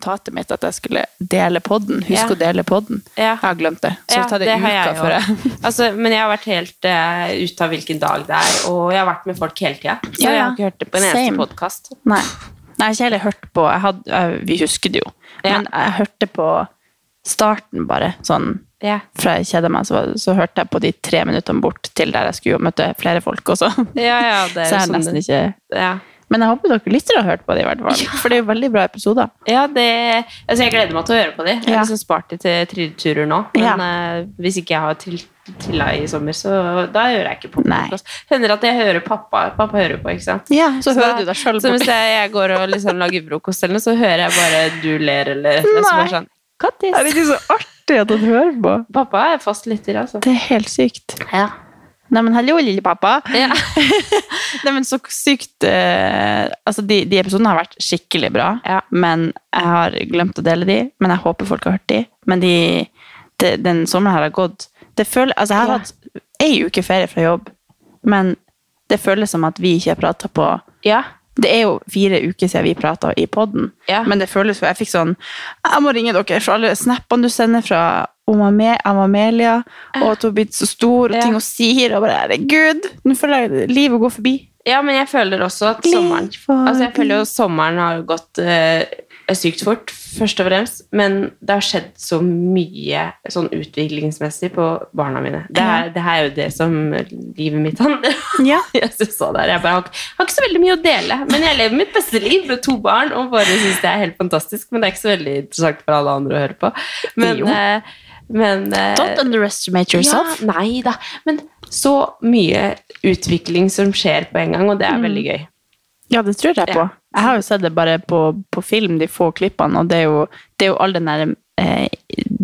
notatet mitt at jeg skulle dele podden. Husk Ja. å dele podden. Ja. Jeg har glemt det. Så Ja, ta det, det uka før jeg. Altså, men jeg har vært helt uh, ute av hvilken dag det er, og jeg har vært med folk hele tida. Så jeg har ikke hørt det på en eneste Same. podkast. Nei. Nei, jeg har ikke heller hørt på jeg hadde, jeg, Vi husker det jo. Men jeg hørte på starten, bare. Sånn yeah. fra jeg kjeda meg, så, så hørte jeg på de tre minuttene bort til der jeg skulle jo møte flere folk også. Ja, ja, det er Så jeg har sånn nesten det- ikke ja. Men jeg håper dere lytter og har hørt på det, i hvert fall. Ja. For det er jo veldig bra episoder. Ja, det, altså jeg gleder meg til å høre på de. Jeg har liksom spart de til trilleturer nå. Men eh, hvis ikke jeg har trill- trilla i sommer, så da hører jeg ikke på Nei. podcast. Hender at jeg hører pappa. Pappa hører på, ikke sant? Ja, så hører du deg sjøl Så hvis jeg, jeg går og liksom lager frokost eller noe, så hører jeg bare du ler eller noe som er sånn, Kattis. Er det ikke så artig at han hører på? Pappa er fast lytter, altså. Det er helt sykt. Ja. Nei, men hallo, lille pappa. Ja. Nei, men så sykt uh, Altså, de, de episodene har vært skikkelig bra, Ja. men jeg har glemt å dele de. Men jeg håper folk har hørt de. Men de, de, den sommeren her har gått det føler, Altså, jeg har Ja. hatt ei uke ferie fra jobb, men det føles som at vi ikke har prata på ja. Det er jo fire uker siden vi prata i poden, Ja. men det føles jo Jeg fikk sånn Jeg må ringe dere for alle snappene du sender fra om Ame- og at hun har blitt så stor, og Ja. ting hun sier, og bare Herregud, nå føler jeg livet går forbi. Ja, men jeg føler også at sommeren Altså, jeg føler jo sommeren har gått eh, sykt fort, først og fremst. Men det har skjedd så mye sånn utviklingsmessig på barna mine. Det er, det er jo det som livet mitt handler om. Ja. Jeg. Jeg bare har, har ikke så veldig mye å dele, men jeg lever mitt beste liv med to barn og bare syns det er helt fantastisk. Men det er ikke så veldig interessant for alle andre å høre på. Men, eh, men eh, Don't underestimate yourself. ja, nei da. Men så mye utvikling som skjer på en gang, og det er veldig gøy. Ja, det tror jeg på. Jeg har jo sett det bare på, på film, de få klippene, og det er jo, det er jo all den der eh,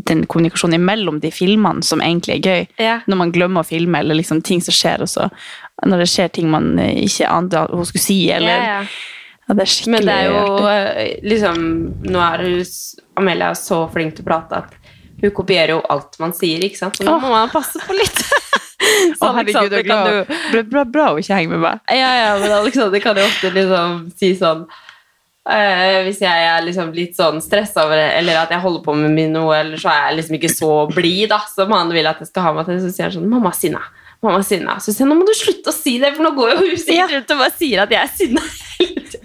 den kommunikasjonen imellom de filmene som egentlig er gøy. Ja. Når man glemmer å filme, eller liksom ting som skjer, og så når det skjer ting man eh, ikke ante at hun skulle si, eller Ja, ja. Ja, det er skikkelig Men det er jo eh, liksom Nå er hun, Amelia så flink til å prate at hun kopierer jo alt man sier, ikke sant? Så nå må man passe på litt. Å, herregud, er kan jo Bra, bra, bra å ikke henge med meg. Ja, ja, men Alexander kan jo ofte liksom si sånn eh, Hvis jeg er liksom litt sånn stressa over det, eller at jeg holder på med noe, eller så er jeg liksom ikke så blid da, som han vil at jeg skal ha meg til, så sier han sånn 'Mamma sinna'. Mamma sinna. Så sier jeg nå må du slutte å si det, for nå går jo hun sikkert rundt og bare sier at jeg er sinna.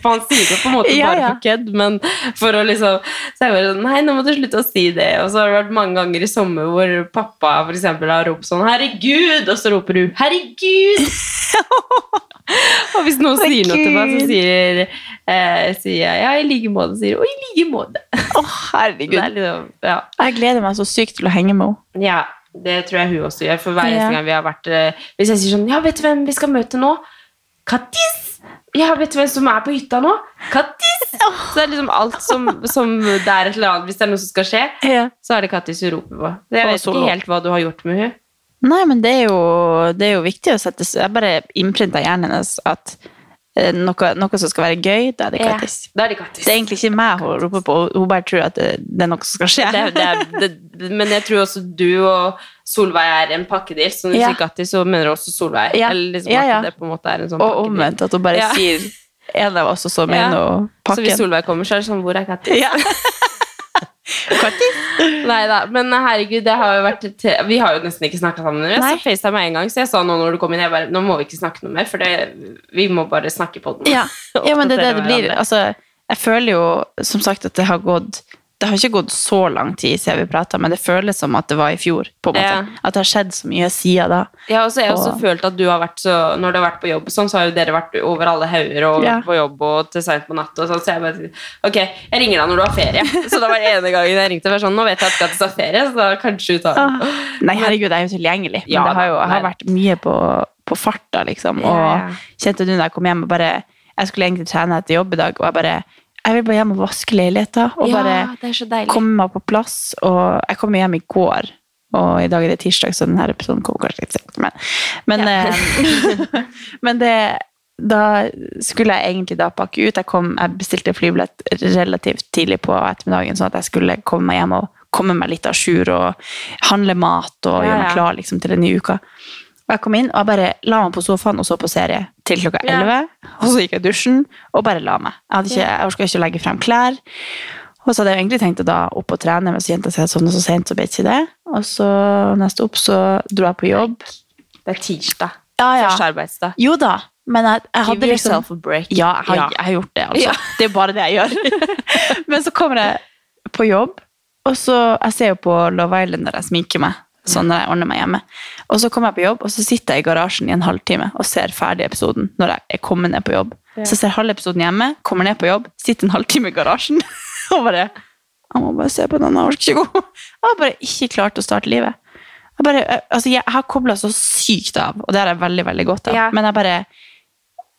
For han sier det på en måte Ja, bare ja. for kødd, men for å liksom Så jeg bare sånn Nei, nå må du slutte å si det. Og så har det vært mange ganger i sommer hvor pappa for eksempel har ropt sånn 'Herregud!' Og så roper du 'Herregud!' og hvis noen sier noe til meg, så sier, eh, sier jeg 'ja, i like måte'. Sier 'å, i like måte'. Å, herregud. Er liksom, ja. Jeg gleder meg så sykt til å henge med henne. ja, det tror jeg hun også gjør. For hver eneste Ja. gang vi har vært eh, Hvis jeg sier sånn 'ja, vet du hvem vi skal møte nå?' Kattis! Ja, vet du hvem som er på hytta nå? Kattis! Så det er liksom alt som, som det er et eller annet Hvis det er noe som skal skje, så er det Kattis hun roper på. Jeg vet ikke helt hva du har gjort med hun Nei, men det er jo, det er jo viktig å sette Jeg bare innprinta hjernen hennes at noe, noe som skal være gøy, da er det Ja, Kattis. Da er det Kattis. Det er egentlig ikke meg hun roper på, hun bare tror at det, det er noe som skal skje. det, det, men jeg tror også du og Solveig er en pakkedeal. Så når du Ja. sier Kattis, så mener du også Solveig. Ja. Eller liksom Ja, ja. sånn Og omvendt, at hun bare Ja. sier en av oss, og så mener Ja. hun Så hvis. Solveig kommer, så er det sånn Hvor er Kattis? Nei da, men herregud, det har jo vært Vi har jo nesten ikke snakka sammen. Jeg sa FaceTime med en gang, så jeg sa nå når du kom inn jeg bare, Nå må vi ikke snakke noe mer, for det, vi må bare snakke på den. Ja. ja, men det er det det blir. Altså, jeg føler jo som sagt at det har gått det har ikke gått så lang tid siden vi prata, men det føles som at det var i fjor. på en måte. Ja. At det har skjedd så mye siden da. Ja, og så har jeg også Og- følt at du har vært så Når du har vært på jobb, sånn, så har jo dere vært over alle hauger og Ja. på jobb og til seint på natt. Og sånn, så jeg bare Ok, jeg ringer deg når du har ferie. Så da var det ene gangen jeg ringte. var Sånn, Nå vet jeg at du har ferie, så da kanskje du tar den. Nei, herregud, jeg er jo tilgjengelig. Men Ja, det har jo, har vært mye på, på farta, liksom. Og kjente du da jeg kom hjem og bare Jeg skulle egentlig trene etter jobb i dag, og jeg bare Jeg vil bare hjem og vaske leiligheter, og bare ja, deilig. komme meg på plass. Og jeg kom hjem i går, og i dag er det tirsdag, så denne episoden kommer kanskje litt sent. Men, men, ja. men det da skulle jeg egentlig da pakke ut. Jeg, kom, jeg bestilte flybillett relativt tidlig på ettermiddagen, sånn at jeg skulle komme meg hjem og komme meg litt à jour og handle mat og Ja, gjøre meg klar liksom, til den nye uka. Og jeg kom inn og jeg bare la meg på sofaen og så på serie til klokka Ja. 11. Og så gikk jeg i dusjen og bare la meg. Jeg, hadde ikke, jeg orka ikke å legge frem klær. Og så hadde jeg egentlig tenkt å da opp og trene, men så sånn og jeg sovnet så sent, så ble ikke det. Og så neste opp så dro jeg på jobb. Det er tirsdag. Ja, ja. Første arbeidsdag. Jo da, men jeg, jeg hadde Give liksom yourself a break. Ja, jeg har, jeg har gjort det, altså. Ja. Det er bare det jeg gjør. Men så kommer jeg på jobb, og så Jeg ser jo på Love Island når jeg sminker meg. Sånn når jeg ordner meg hjemme. Og så kommer jeg på jobb, og så sitter jeg i garasjen i en halvtime og ser ferdig episoden når jeg er kommet ned på jobb. Så jeg ser halve episoden hjemme, kommer ned på jobb, sitter en halvtime i garasjen og bare Jeg må bare se på den, jeg orker ikke gå. Jeg har bare ikke klart å starte livet. Jeg, bare, jeg- altså jeg har kobla så sykt av, og det har jeg veldig veldig godt av. Ja. Men jeg bare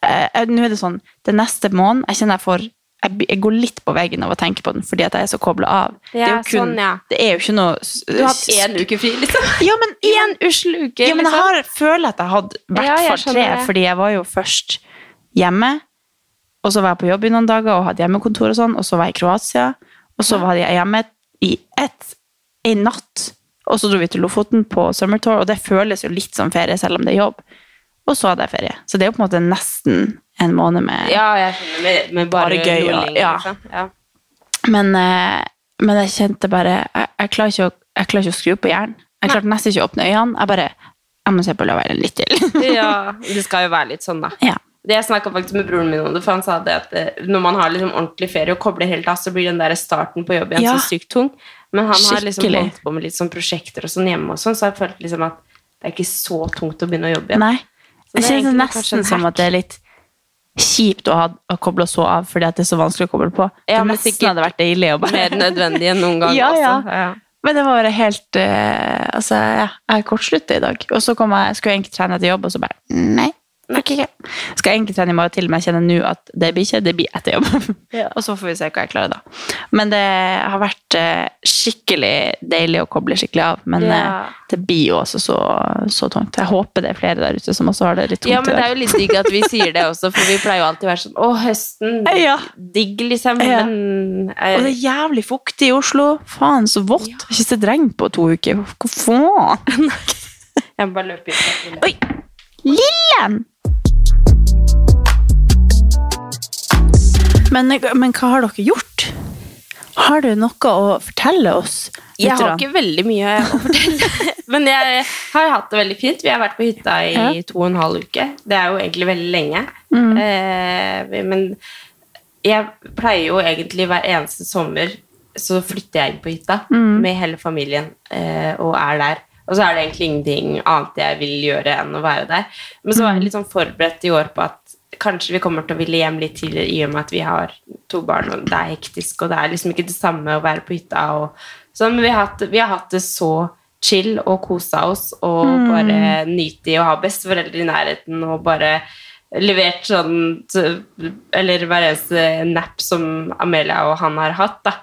eh, eh, Nå er det sånn, det neste måned Jeg kjenner jeg får jeg, går litt på veggen av å tenke på den, fordi at jeg er så kobla av. det, er kun, sånn, ja. det er jo ikke noe Du har hatt én uke fri, liksom. Ja, men Én usluke, ja, men jeg liksom. har, føler at jeg hadde i hvert Ja, fall tre, det. fordi jeg var jo først hjemme, og så var jeg på jobb i noen dager og hadde hjemmekontor og sånn, og så var jeg i Kroatia, og så var jeg hjemme i ett, en natt, og så dro vi til Lofoten på Summer Tour, og det føles jo litt som ferie, selv om det er jobb. Og så hadde jeg ferie. Så det er jo på en måte nesten en måned med Ja, skjønner. Med, med bare, Bare gøy, ja. Ja. liksom. Ja. Men, eh, men jeg kjente bare Jeg, jeg, klarer å, jeg klarer ikke å skru på hjernen. Jeg klarte nesten ikke å åpne øynene. Jeg bare Jeg må se på Love Island litt til. ja, det skal jo være litt sånn, da. ja. Det Jeg snakka faktisk med broren min om det, for han sa det at eh, når man har liksom ordentlig ferie og kobler helt av, så blir den der starten på jobb igjen Ja. så sykt tung. Men han har liksom Skikkelig. holdt på med litt sånn prosjekter og sånn hjemme og sånn, så jeg følte liksom at det er ikke så tungt å begynne å jobbe igjen. Nei. Jeg det er kjenner nesten som at det er litt kjipt å ha å koble så av fordi det er så vanskelig å koble på. Ja, det men nesten sikkert hadde vært det ille å bare Mer nødvendig enn noen gang Ja, ja. Men det var helt uh, Altså, ja, jeg kortsluttet i dag. Og så jeg, skulle jeg egentlig trene etter jobb, og så bare Nei. Orker ikke. Skal jeg egentlig trene i morgen til, men jeg kjenner nå at det blir ikke, det blir etter jobb. og så får vi se hva jeg klarer da. Men det har vært eh, skikkelig deilig å koble skikkelig av. Men Ja. eh, det blir jo også så, så tungt. Jeg håper det er flere der ute som også har det litt tungt Ja, men det er jo litt digg at vi sier det også, for vi pleier jo alltid å være sånn Å, høsten. Ja. Digg, liksom. Ja. Men eh, Og det er jævlig fuktig i Oslo. Faen, så vått. Jeg har ikke sett regn på to uker. Hva faen? jeg må bare løpe ut. Oi! Lillen! Men, men hva har dere gjort? Har du noe å fortelle oss? Jeg har ikke veldig mye å fortelle, men jeg har hatt det veldig fint. Vi har vært på hytta i Ja. to og en halv uke. Det er jo egentlig veldig lenge. Mm. Eh, men jeg pleier jo egentlig hver eneste sommer så flytter jeg inn på hytta Mm. med hele familien eh, og er der. Og så er det egentlig ingenting annet jeg vil gjøre enn å være der. Men så var Mm. jeg litt sånn forberedt i år på at kanskje vi kommer til å ville hjem litt tidligere i og med at vi har to barn, og det er hektisk, og det er liksom ikke det samme å være på hytta. Og, sånn, men vi har, hatt, vi har hatt det så chill og kosa oss og bare nyte i å ha besteforeldre i nærheten og bare levert sånn Eller hver eneste nap som Amelia og han har hatt, da.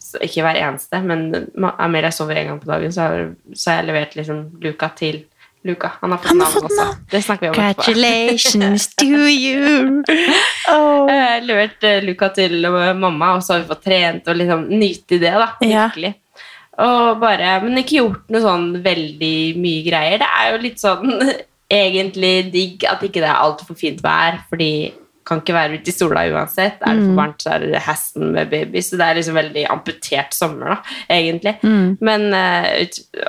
Så ikke hver eneste, men Amelia sover en gang på dagen, så har, så har jeg levert liksom Luca til Luca. Han har fått Han har navn fått også. Det snakker vi om. Congratulations to you! Oh. Levert eh, Luca til mamma, og så har vi fått trent og liksom nyte det, da. Ja. Og bare, men ikke gjort noe sånn veldig mye greier. Det er jo litt sånn egentlig digg at ikke det er altfor fint vær, fordi kan ikke være ute i sola uansett. Er det for varmt, så er det hesten med baby. Så det er liksom veldig amputert sommer, da, egentlig. Men uh,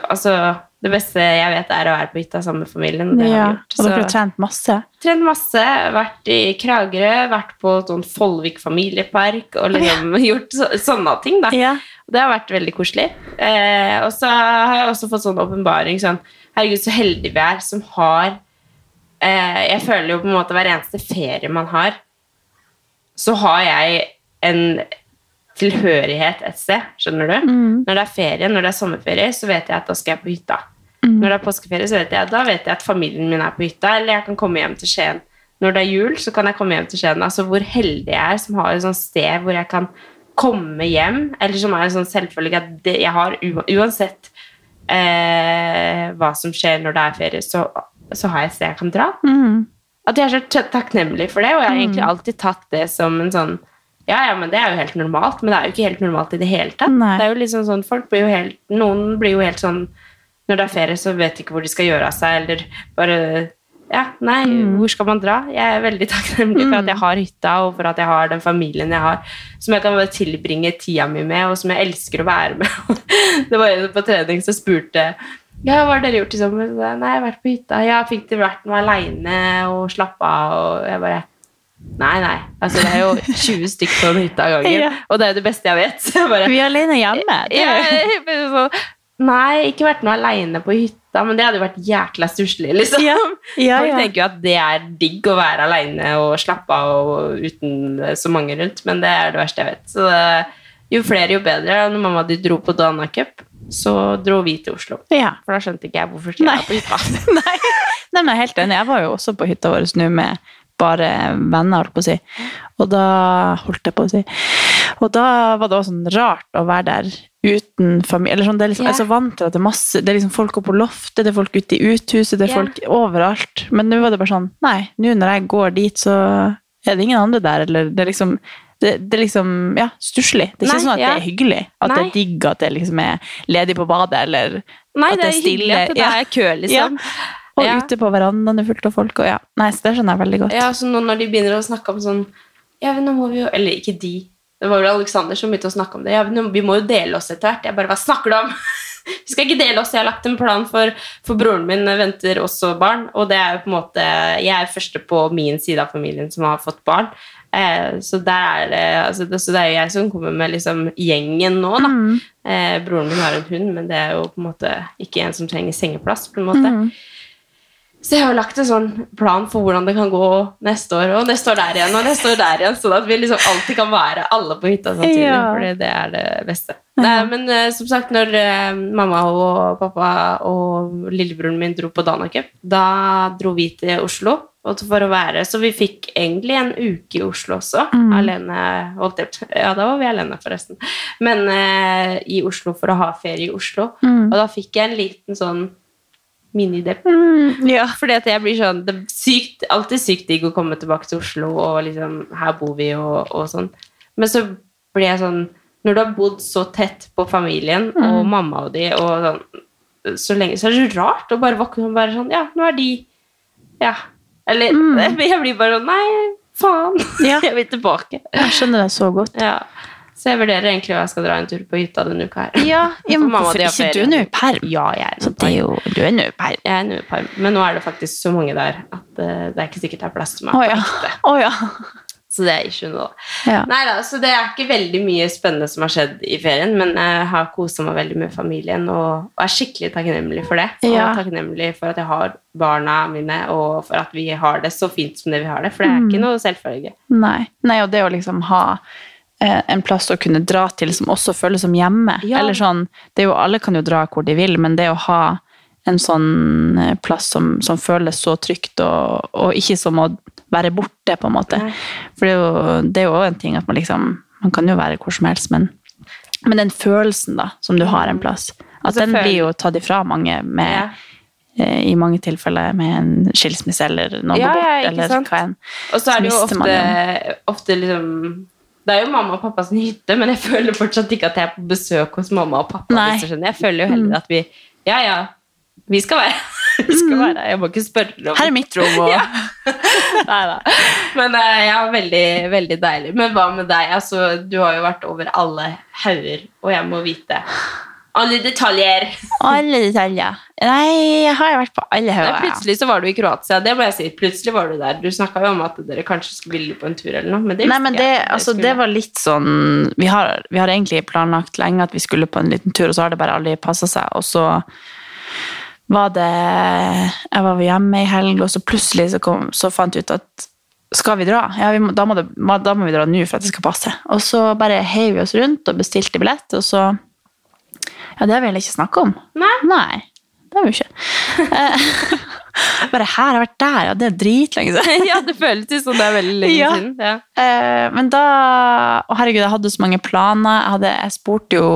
altså Det beste jeg vet, er å være på hytta sammen med familien. Det har Ja. vi gjort. Og dere har trent masse. Trent masse, vært i Kragerø, vært på sånn Follvik familiepark og liksom gjort så, sånne ting, da. Ja. Det har vært veldig koselig. Eh, og så har jeg også fått sånn åpenbaring sånn Herregud, så heldige vi er som har eh, Jeg føler jo på en måte hver eneste ferie man har, så har jeg en tilhørighet et sted. Skjønner du? Når det er ferie, når det er sommerferie, så vet jeg at da skal jeg på hytta. Når det er påskeferie, så vet jeg, da vet jeg at familien min er på hytta, eller jeg kan komme hjem til Skien. Når det er jul, så kan jeg komme hjem til Skien. Altså hvor heldig jeg er som har et sånt sted hvor jeg kan komme hjem, eller som er en sånn selvfølge at det, jeg har uansett eh, hva som skjer når det er ferie, så, så har jeg et sted jeg kan dra. At jeg er så takknemlig for det, og jeg har egentlig alltid tatt det som en sånn ja, ja, men det er jo helt normalt, men det er jo ikke helt normalt i det hele tatt. Nei. Det er jo liksom sånn, folk blir jo helt, Noen blir jo helt sånn Når det er ferie, så vet de ikke hvor de skal gjøre av seg, eller bare Ja, nei, hvor skal man dra? Jeg er veldig takknemlig for at jeg har hytta, og for at jeg har den familien jeg har, som jeg kan bare tilbringe tida mi med, og som jeg elsker å være med. det var en på trening som spurte ja, hva har dere gjort i sommer? Nei, jeg har vært på hytta. Ja, fikk dere vært noe aleine og slappa av? Og jeg bare Nei, nei. Altså, det er jo 20 stykker på en hytte av gangen. Ja. Og det er jo det beste jeg vet. Jeg bare, Vi er alene hjemme. Det ja, Nei, ikke vært noe aleine på hytta, men det hadde jo vært jækla stusslig, liksom. Ja, ja, Folk tenker jo at det er digg å være aleine og slappe av og uten så mange rundt, men det er det verste jeg vet. Så det, jo flere, jo bedre. Når mamma og de dro på Dana Cup, så dro vi til Oslo. Ja. For da skjønte ikke jeg hvorfor jeg var på hytta. Nei, Nei men jeg er helt enig. Jeg var jo også på hytta vår nå med bare venner, holdt på å si. Og da holdt jeg på å si. Og da var det også sånn rart å være der uten familie. Eller sånn, det er liksom, yeah. Jeg er så vant til at det er masse Det er liksom folk oppe på loftet, det er folk ute i uthuset, det er yeah. folk overalt. Men nå var det bare sånn Nei, nå når jeg går dit, så er det ingen andre der, eller det er liksom det, det er liksom, ja, stusslig. Det er ikke Nei, sånn at ja. det er hyggelig. At det Nei. er digg at det liksom er ledig på badet, eller Nei, at det er hyggelig at det Ja. er kø, liksom. Og Ja. ute på verandaen er fullt av folk. Og ja. Nei, så det skjønner jeg veldig godt. Ja, så nå når de begynner å snakke om sånn Ja, men nå må vi jo Eller ikke de. Det var vel Alexander som begynte å snakke om det. Ja, men vi må jo dele oss etter hvert. Jeg bare Hva snakker du om? Vi skal ikke dele oss. Jeg har lagt en plan for For broren min venter også barn, og det er jo på en måte Jeg er første på min side av familien som har fått barn. Eh, så er det altså det, Så det er jo jeg som kommer med liksom gjengen nå, da. Eh, broren min har en hund, men det er jo på en måte ikke en som trenger sengeplass. på en måte. Så jeg har lagt en sånn plan for hvordan det kan gå neste år, og neste år der igjen, og neste år der igjen, sånn at vi liksom alltid kan være alle på hytta samtidig, Ja. fordi det er det beste. Nei, men uh, som sagt, når uh, mamma og pappa og lillebroren min dro på Danacup, da dro vi til Oslo og for å være, så vi fikk egentlig en uke i Oslo også, alene, holdt jeg ja, da var vi alene forresten, men uh, i Oslo for å ha ferie i Oslo, og da fikk jeg en liten sånn minidepp Ja. fordi at jeg blir sånn Det er sykt, alltid sykt digg å komme tilbake til Oslo, og liksom Her bor vi, og, og sånn. Men så blir jeg sånn Når du har bodd så tett på familien og mamma og de, og sånn så lenge, så er det så rart å bare våkne og bare sånn Ja, nå er de Ja. Eller Jeg blir bare sånn Nei, faen. Ja. jeg vil tilbake. Jeg skjønner deg så godt. Ja. Så jeg vurderer egentlig hva jeg skal dra en tur på hytta denne uka her. Ja, ja men hvorfor ikke? Du er nå i perm. Ja, jeg er Så det er jo, du er nå i perm. Jeg er nå i perm, men nå er det faktisk så mange der at uh, det er ikke sikkert det er plass til meg. Oh, ja. Oh, ja. Så det er ikke noe. ja. Nei da, så det er ikke veldig mye spennende som har skjedd i ferien, men jeg har kosa meg veldig med familien og, og er skikkelig takknemlig for det. Ja. Og takknemlig for at jeg har barna mine, og for at vi har det så fint som det vi har det, for det er ikke noe selvfølge. Nei. Nei, og det å liksom ha en plass å kunne dra til som også føles som hjemme. Ja. Eller sånn, det er jo, Alle kan jo dra hvor de vil, men det å ha en sånn eh, plass som, som føles så trygt, og, og ikke som å være borte, på en måte. Nei. For det er jo, også en ting at man liksom Man kan jo være hvor som helst, men, men den følelsen, da, som du har en plass, at Altså, den blir jo tatt ifra mange med Ja. eh, i mange tilfeller med en skilsmisse eller noe Ja, bort, ja, ikke eller sant? hva enn. Og så er det jo ofte, ofte liksom Det er jo mamma og pappas hytte, men jeg føler fortsatt ikke at jeg er på besøk hos mamma og pappa. Nei. Jeg føler jo heller at vi Ja, ja, vi skal være vi skal være her. Jeg må ikke spørre om Her er mitt rom, og Ja. Neida. Men eh, ja, veldig, veldig deilig. Men hva med deg? Altså, du har jo vært over alle hauger, og jeg må vite alle detaljer. alle detaljer. Nei, jeg har vært på alle Nei, plutselig så var du i Kroatia. Det må jeg si. Plutselig var du der. Du snakka jo om at dere kanskje ville på en tur eller noe. Men det, Nei, men det, jeg, altså, det var litt sånn vi har, vi har egentlig planlagt lenge at vi skulle på en liten tur, og så har det bare aldri passa seg. Og så var det Jeg var hjemme i helg, og så plutselig så, kom, så fant jeg ut at skal vi dra? Ja, vi må, da, må det, da må vi dra nå for at det skal passe. Og så bare heiv vi oss rundt og bestilte billett, og så Ja, det har vi egentlig ikke snakka om. Nei. Nei, det er. Eh, bare her har vært der, ja, det er dritlenge siden. ja, det føles ut som det er veldig lenge Ja. siden. Ja. Eh, men da Å, herregud, jeg hadde så mange planer. Jeg, hadde, jeg spurte jo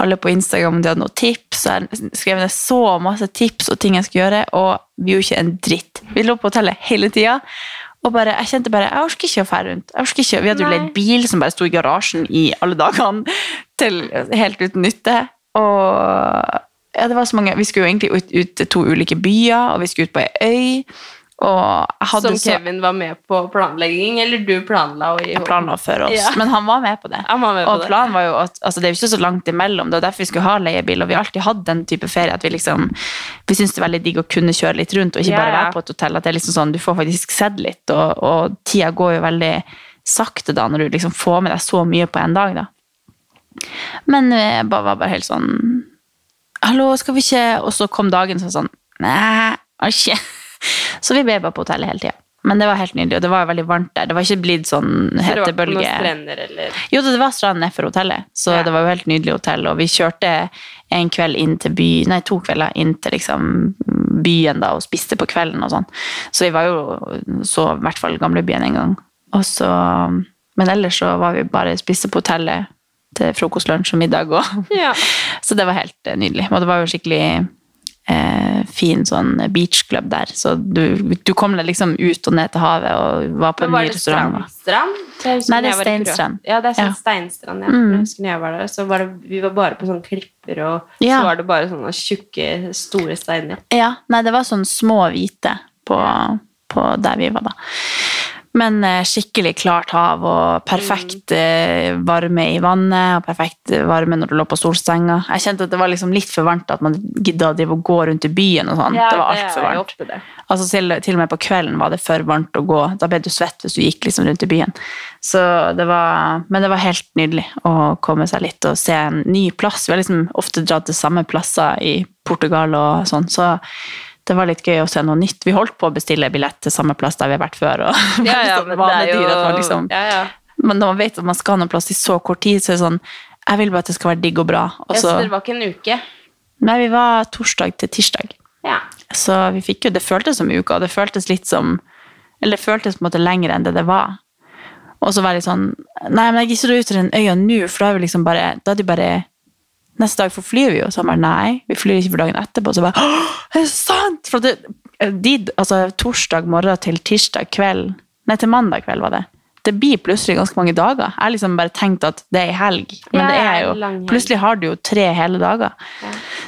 alle på Instagram om de hadde noen tips. Jeg skrev ned så masse tips og ting jeg skulle gjøre, og vi gjorde ikke en dritt. Vi lå på hotellet hele tida. Og bare, jeg kjente bare, jeg orker ikke å fære rundt. Jeg orker ikke, Vi hadde jo leid bil som bare sto i garasjen i alle dagene, til helt uten nytte. Og ja, det var så mange, Vi skulle jo egentlig ut, ut til to ulike byer, og vi skulle ut på ei øy. Som så, Kevin var med på planlegging, eller du planla? Og jeg planla for oss, Ja. men han var med på det. Med på og det. planen var jo at altså, Det er jo ikke så langt imellom. Det var derfor vi skulle ha leiebil. Og vi har alltid hatt den type ferie at vi liksom Vi syns det er veldig digg å kunne kjøre litt rundt, og ikke Ja, bare være på et hotell. At det er liksom sånn, Du får faktisk sett litt, og, og tida går jo veldig sakte da, når du liksom får med deg så mye på en dag. da. Men jeg bare, var bare helt sånn Hallo, skal vi ikke Og så kom dagen sånn sånn Nei, ikke. Så vi ble bare på hotellet hele tida. Men det var helt nydelig, og det var veldig varmt der. Det var ikke blitt sånn Så det var ikke noen strender, eller Jo, det var strand nedfor hotellet, så Ja. det var jo helt nydelig hotell. Og vi kjørte en kveld inn til by, nei, to kvelder inn til liksom byen da, og spiste på kvelden og sånn. Så vi var jo så i hvert fall gamlebyen en gang. Og så, men ellers så var vi bare spiste på hotellet til frokost, lunsj og middag. Og, Ja. så det var helt eh, nydelig. Og det var jo skikkelig eh, fin sånn beachclub der. Så du, du kom deg liksom ut og ned til havet og var på en ny restaurant. Var det Strandstrand? Nei, det er steinstrand. Ja, det er sånn Ja. steinstrand. Mm. Jeg husker når jeg var der, så var det, vi var bare på sånne klipper, og Ja. så var det bare sånne tjukke, store steiner. Ja, nei, det var sånn små hvite på, på der vi var da. Men eh, skikkelig klart hav og perfekt mm. varme i vannet, og perfekt eh, varme når du lå på solsenga. Jeg kjente at det var liksom litt for varmt at man gidda å gå rundt i byen og sånn. det var altfor er jo varmt. Altså til, til og med på kvelden var det for varmt å gå. Da ble du svett hvis du gikk liksom rundt i byen. Så det var, men det var helt nydelig å komme seg litt og se en ny plass. Vi har liksom ofte dratt til samme plasser i Portugal og sånn, så det var litt gøy å se noe nytt. Vi holdt på å bestille billett til samme plass der vi har vært før. Og Ja, ja, sånn men det er jo at man liksom, ja, ja. Men når man vet at man skal ha noen plass i så kort tid, så er det sånn Jeg vil bare at det skal være digg og bra. Og Ja, så dere var ikke en uke? nei, vi var torsdag til tirsdag. Ja. Så vi fikk jo, det føltes som uka, det føltes litt som Eller det føltes på en måte lenger enn det det var. Og så var det litt sånn Nei, men jeg gidder ikke ut til den øya nå, for da er vi liksom bare Da er det bare Neste dag forflyr vi jo. Så han bare nei, vi flyr ikke for dagen etterpå. Så bare er det sant?! For det, de, altså, torsdag morgen til tirsdag kveld Nei, til mandag kveld var det. Det blir plutselig ganske mange dager. Jeg har liksom bare tenkt at det er i helg, men Ja, det er jo lang. Plutselig har du jo tre hele dager.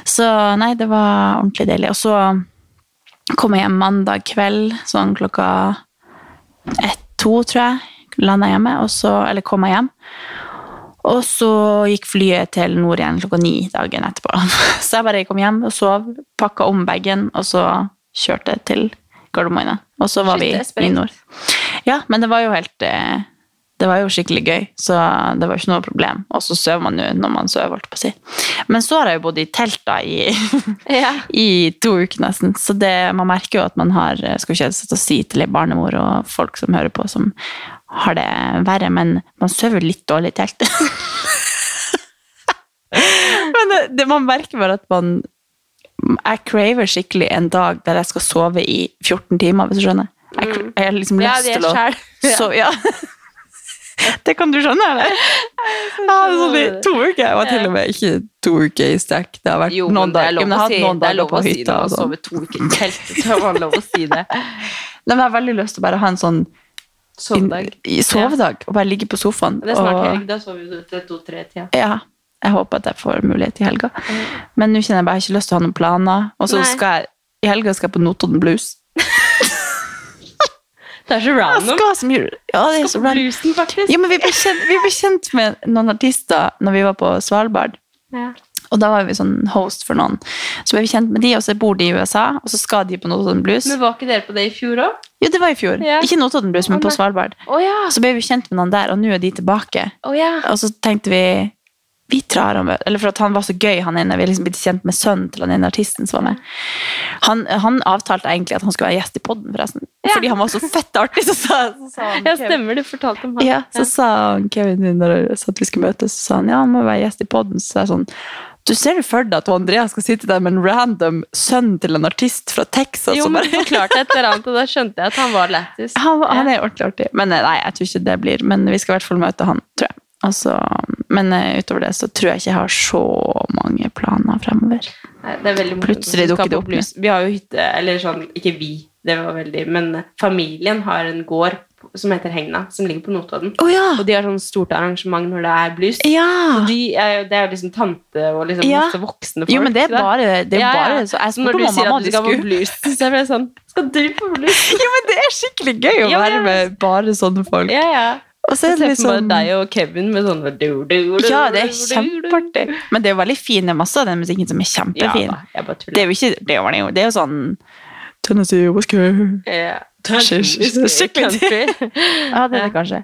Så nei, det var ordentlig deilig. Og så kom jeg hjem mandag kveld, sånn klokka ett-to, tror jeg. Landa hjemme, og så, eller kom jeg hjem. Og så gikk flyet til nord igjen klokka ni dagen etterpå. Så jeg bare kom hjem og sov, pakka om bagen, og så kjørte til Gardermoen. Og så var Shit, vi i nord. Ja, men det var jo helt eh, Det var jo skikkelig gøy, så det var ikke noe problem. Og så sover man jo når man sover, holdt på å si. Men så har jeg jo bodd i telt da i, i to uker nesten, så det, man merker jo at man har Skal ikke sitte og si til ei barnemor og folk som hører på, som har det verre, men man sover jo litt dårlig i telt. men det, det, man merker bare at man Jeg craver skikkelig en dag der jeg skal sove i 14 timer, hvis du skjønner. Jeg, jeg har liksom. Lyst til å Ja, det er ja. Det kan du skjønne, eller? Ja, sånn i to uker. Jeg var til og med ikke to uker i strekk. Det har vært Jo, noen er dager. Men jeg har hatt noen det. er lov å si det. Å sove to uker i telt, det var lov å si det. Nei, men jeg har veldig lyst til å bare ha en sånn Sovedag. i sovedag og bare ligge på sofaen. Det er snart og- helg, da sover vi til to-tre-tida. Ja, jeg håper at jeg får mulighet i helga. Men nå kjenner jeg bare jeg har ikke lyst til å ha noen planer. Og så skal jeg i helga skal jeg på Notodden Blues. Det er så random. skal så mye Ja, det er så random. faktisk. Ja, men vi ble, kjent, vi ble kjent med noen artister når vi var på Svalbard. Ja. Og da var vi sånn host for noen. Så ble vi kjent med de, og så bor de i USA, og så skal de på Notodden Blues. Men var ikke dere på det i fjor òg? Jo, det var i fjor. Ja. Ikke Notodden Blues, men på. Svalbard. Oh, ja. Så ble vi kjent med noen der, og nå er de tilbake. Oh, ja. Og så tenkte vi vi drar og møter, eller for at han var så gøy, han ene. Vi er liksom blitt kjent med sønnen til han ene artisten som var med. Han, han avtalte egentlig at han skulle være gjest i podden, forresten. Ja. Fordi han var så fett artig, så sa, så sa han Ja, stemmer. Du fortalte om han. Ja, så sa han Kevin når jeg sa at vi skulle møtes, så sa han ja, han må være gjest i podden. Så er sånn du ser for deg at Andrea skal sitte der med en random sønn til en artist fra Texas? Jo, men forklarte et eller annet, og da skjønte jeg at han var lættis. han, han er ordentlig artig. Men eh, nei, jeg tror ikke det blir. Men vi skal i hvert fall møte han, tror jeg. Altså, men eh, utover det så tror jeg ikke jeg har så mange planer fremover. Nei, det er veldig. Plutselig dukker det opp blues. Vi har jo hytte, eller sånn, ikke vi, det var veldig, men familien har en gård som heter Hegna, som ligger på Notodden. Oh, ja! Og de har sånn stort arrangement når det er blues. Ja! De er, det er jo liksom tante og liksom Ja. masse voksne folk. Jo, men det er bare, det er bare så Jeg Så når spurte du sier at du skal på blues, så det sånn Skal du på blues? Jo, men det er skikkelig gøy å være med bare sånne folk. Ja, ja. Og så er det liksom deg og Kevin med sånn du, du, du, Ja, det er kjempeartig. Men det er jo veldig fin, det masse av den musikken som er Ja, kjempefin. da, jeg det er jo ikke det er jo, det er jo sånn Tennessee whiskey. Yeah. Skikkelig-. Ja, det er det kanskje.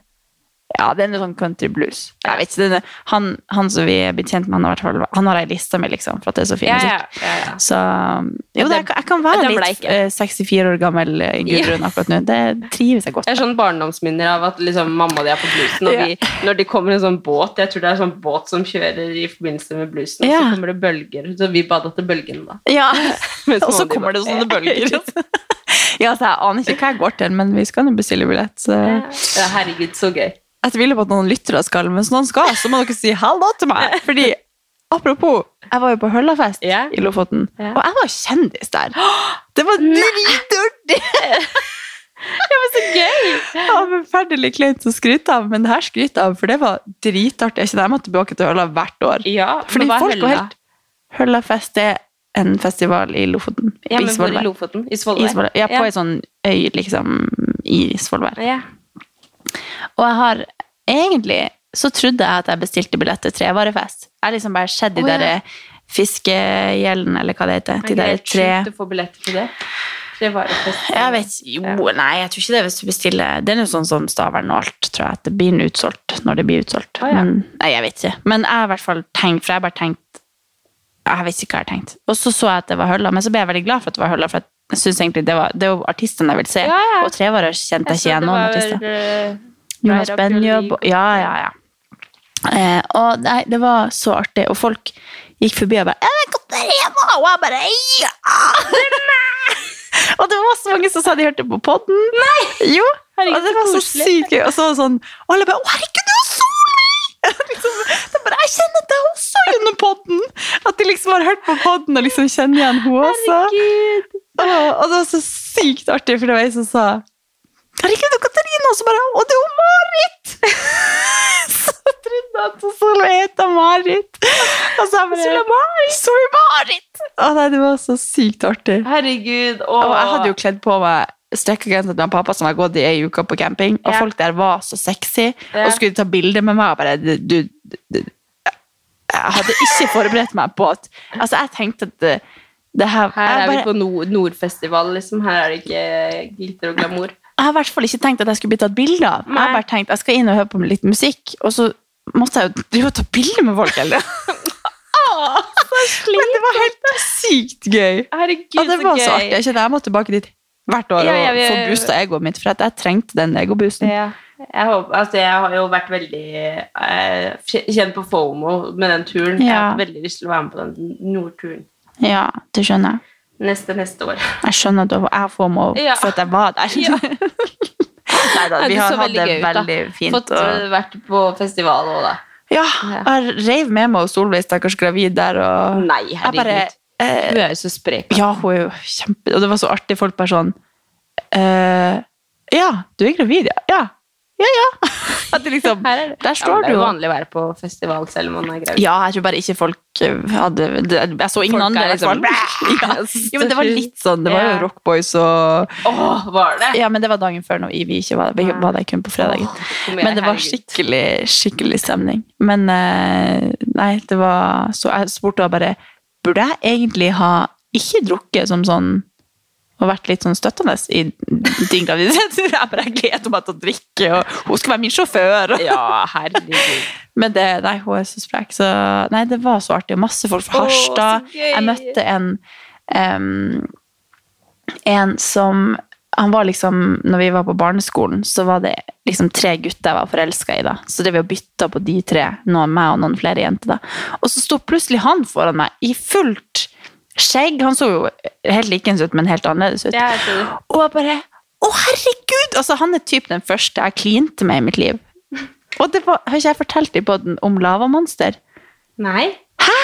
Ja, det er noe sånn country blues. Jeg vet ikke, er, han, han som vi er blitt kjent med, han har, han har ei liste med, liksom, for at det er så fin musikk. ja, ja, ja. Så jo, det, jeg, kan- jeg kan være litt ikke. eh, 64 år gammel eh, Gudrun akkurat nå. Det trives jeg godt Jeg har sånn barndomsminner av at liksom, mamma og de er på bluesen, og vi, når de kommer en sånn båt Jeg tror det er en sånn båt som kjører i forbindelse med bluesen, og så kommer det bølger. Så vi bada til bølgene, da. Ja, og så kommer det sånne bølger. Ja, så jeg aner ikke hva jeg går til, men vi skal nå bestille billett. Så Ja, herregud, så gøy. Jeg tviler på at noen lyttere skal, men hvis noen skal, så må dere si hallo til meg. Fordi, apropos, jeg var jo på Høllafest yeah. i Lofoten, yeah. og jeg var kjendis der. Det var dritartig! det var så gøy! Ja, forferdelig kleint å skryte av, men det her skryter jeg av, for det var dritartig. Jeg kjenner jeg må tilbake til Hølla hvert år. Ja, Fordi folk Hølla? helt Høllafest er en festival i Lofoten. Ja, men hvor i. Lofoten? I Svolvær? Ja, på ei sånn øy, liksom, i Svolvær. Ja. Og jeg har egentlig så trodde jeg at jeg bestilte billett til trevarefest. Jeg har liksom bare sett de oh, ja. der fiskegjeldene, eller hva det heter. De Er der tre sjukt å få billetter til det? Det var et fest. Jeg vet Jo, nei, jeg tror ikke det hvis du bestiller Det er jo sånn som Stavern og alt, tror jeg, at det blir utsolgt når det blir utsolgt. Oh, ja. Men nei, jeg vet ikke. Men jeg har i hvert fall tenkt, for jeg har bare tenkt Jeg vet ikke hva jeg har tenkt. Og så så jeg at det var Hølla, men så ble jeg veldig glad for at det var Hølla, for jeg synes egentlig det var Det er artistene jeg vil se. Ja, ja. Og trevarer kjente jeg ikke igjen noen artister. eh, Jonas Benjob. Ja, ja, ja. Eh, og nei, det var så artig, og folk gikk forbi og bare «Jeg vet hva det er, Og jeg bare Ja! Det er meg! og det var så mange som sa de hørte på podden. Nei! Jo, Herregud, og det var så sykt gøy. Og så var det sånn, og alle bare Å, herregud, det er jo Solveig! liksom, det er bare, jeg kjenner deg også gjennom podden! At de liksom har hørt på podden og liksom kjenner igjen hun også. Herregud. Og, det var så sykt artig, for det var jeg som sa Herregud, du, Katarina! Og så bare Å, det er jo Marit! så trodde at skulle hete Marit. Og så jeg bare Marit. Sorry, Marit! Å nei, det var så sykt artig. Herregud. Og jeg hadde jo kledd på meg strekkegenser til pappa som har gått i ei uke på camping, og Ja. folk der var så sexy, Ja. og skulle ta bilde med meg og bare du, du, du, Jeg hadde ikke forberedt meg på at Altså, jeg tenkte at det, det her Her er er vi på Nord Nordfestival, liksom. Her er det ikke glitter og glamour. Jeg har i hvert fall ikke tenkt at jeg skulle bli tatt bilde av. Jeg har bare tenkt jeg skal inn og høre på litt musikk, og så måtte jeg jo drive og ta bilde med folk. Eller? Men det var helt sykt gøy. Herregud, Og det var så artig. Jeg må tilbake dit hvert år Ja, og ja, vi- få boosta egoet mitt, for jeg trengte den egoboosten. Ja. Jeg, håper, altså jeg har jo vært veldig eh, kjent på FOMO med den turen. Jeg har veldig lyst til å være med på den nordturen Ja, det skjønner jeg. neste neste år. Jeg skjønner at jeg får må Ja. for at jeg var der. Ja. Neida, vi har hatt det gøy da. veldig fint. Fått og... eh, vært på festival òg, da. Ja, jeg reiv med meg og Solveig, stakkars gravid der, og Nei, herregud. bare eh, hun er jo så sprek. Ja, hun er jo kjempe... Og det var så artig, folk bare sånn eh, Ja, du er gravid, ja. Ja, Ja, ja. At det liksom, Her er det. Der Ja, står men det er jo vanlig å være på festival selv om man er gravid. Ja, jeg tror bare ikke folk eh, hadde det, Jeg så ingen Folk andre. liksom- ja. jo, men det var litt sånn. Det var jo Ja. Rock Boys og Åh, var det? Ja, men det var dagen før når vi ikke var, vi var der kun på fredagen. Men det var skikkelig, skikkelig stemning. Men eh, nei, det var Så jeg spurte bare Burde jeg egentlig ha ikke drukket som sånn og vært litt sånn støttende i din graviditet? Jeg bare gleder meg til å drikke, og hun skal være min sjåfør. og- Ja, herregud. Men det, nei, hun er så sprek. Så nei, det var så artig. Masse folk fra Harstad. Jeg møtte en um, En som Han var liksom Når vi var på barneskolen, så var det liksom tre gutter jeg var forelska i. da. Så det vi bytta på de tre, noen meg og noen flere jenter. da. Og så sto plutselig han foran meg i fullt skjegg. Han så jo helt likens ut, men helt annerledes ut. Jeg. Og jeg bare Å, herregud! Altså, han er typ den første jeg klinte med i mitt liv. Og det var, har ikke jeg fortalt i podden om lavamonster? Nei. Hæ?!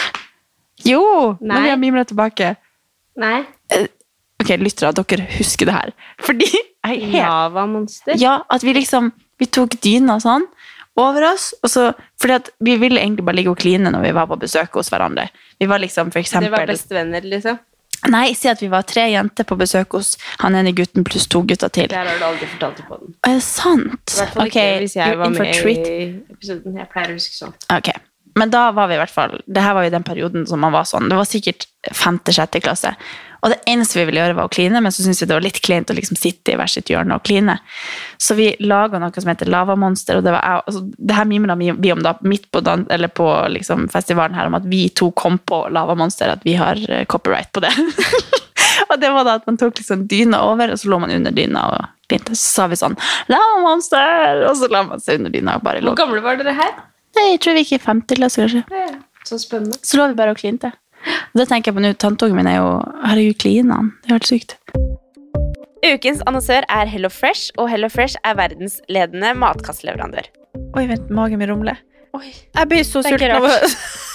Jo! Nei. Når vi har mimra tilbake. Nei. Ok, lyttere, dere husker det her. Fordi jeg helt Lavamonster. Ja, at vi liksom Vi tok dyna sånn over oss, og så Fordi at vi ville egentlig bare ligge og kline når vi var på besøk hos hverandre. Vi var liksom for eksempel... Det var bestevenner, liksom? Nei, si at vi var tre jenter på besøk hos han ene gutten pluss to gutter til. Det her har du aldri fortalt på den. Er det sant? I hvert fall ikke okay. hvis jeg var med treat. i episoden. Jeg pleier å huske sånn. Ok, men da var vi i hvert fall Det her var jo den perioden som man var sånn. Det var sikkert femte-sjette klasse. Og det eneste vi ville gjøre, var å kline, men så syntes vi det var litt kleint å liksom sitte i hvert sitt hjørne og kline. Så vi laga noe som heter Lavamonster, og det var jeg altså, Det her mimra vi om da midt på, dan på liksom, festivalen her, om at vi to kom på Lavamonster, at vi har eh, copyright på det. og det var da at man tok liksom dyna over, og så lå man under dyna og klinte. Så sa vi sånn Lavamonster! Og så la man seg under dyna og bare lå. Hvor gamle var dere her? Nei, Jeg tror vi gikk i femte klasse, kanskje. Så spennende. Så lå vi bare og klinte. Og det tenker jeg på nå, Tanteungen min er jo Herregud, kliner han? Det er helt sykt. Ukens annonsør er Hello Fresh, og Hello Fresh er verdensledende matkastleverandør. Oi, vent, magen min rumler. Jeg blir så sulten av å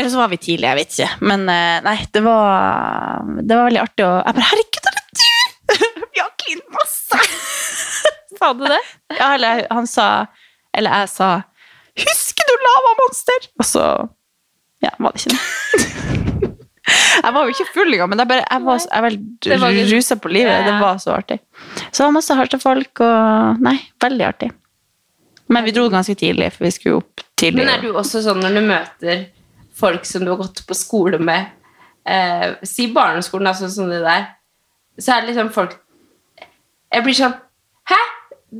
Eller så var vi tidlig, jeg vet ikke. Men eh, nei, det var, det var veldig artig å Jeg bare Herregud, er det du?! Vi har klint masse! Sa du det? Ja, eller han sa Eller jeg sa Husker du lavamonster? Og så Ja, var det ikke det. Jeg var jo ikke full engang, men jeg, bare, jeg var, jeg var var rusa på livet. Det var så artig. Så det var masse harde folk og Nei, veldig artig. Men vi dro ganske tidlig, for vi skulle opp tidlig. Men er du også sånn når du møter folk som du har gått på skole med, eh, si barneskolen, altså sånn det der, så er det liksom folk Jeg blir sånn Hæ?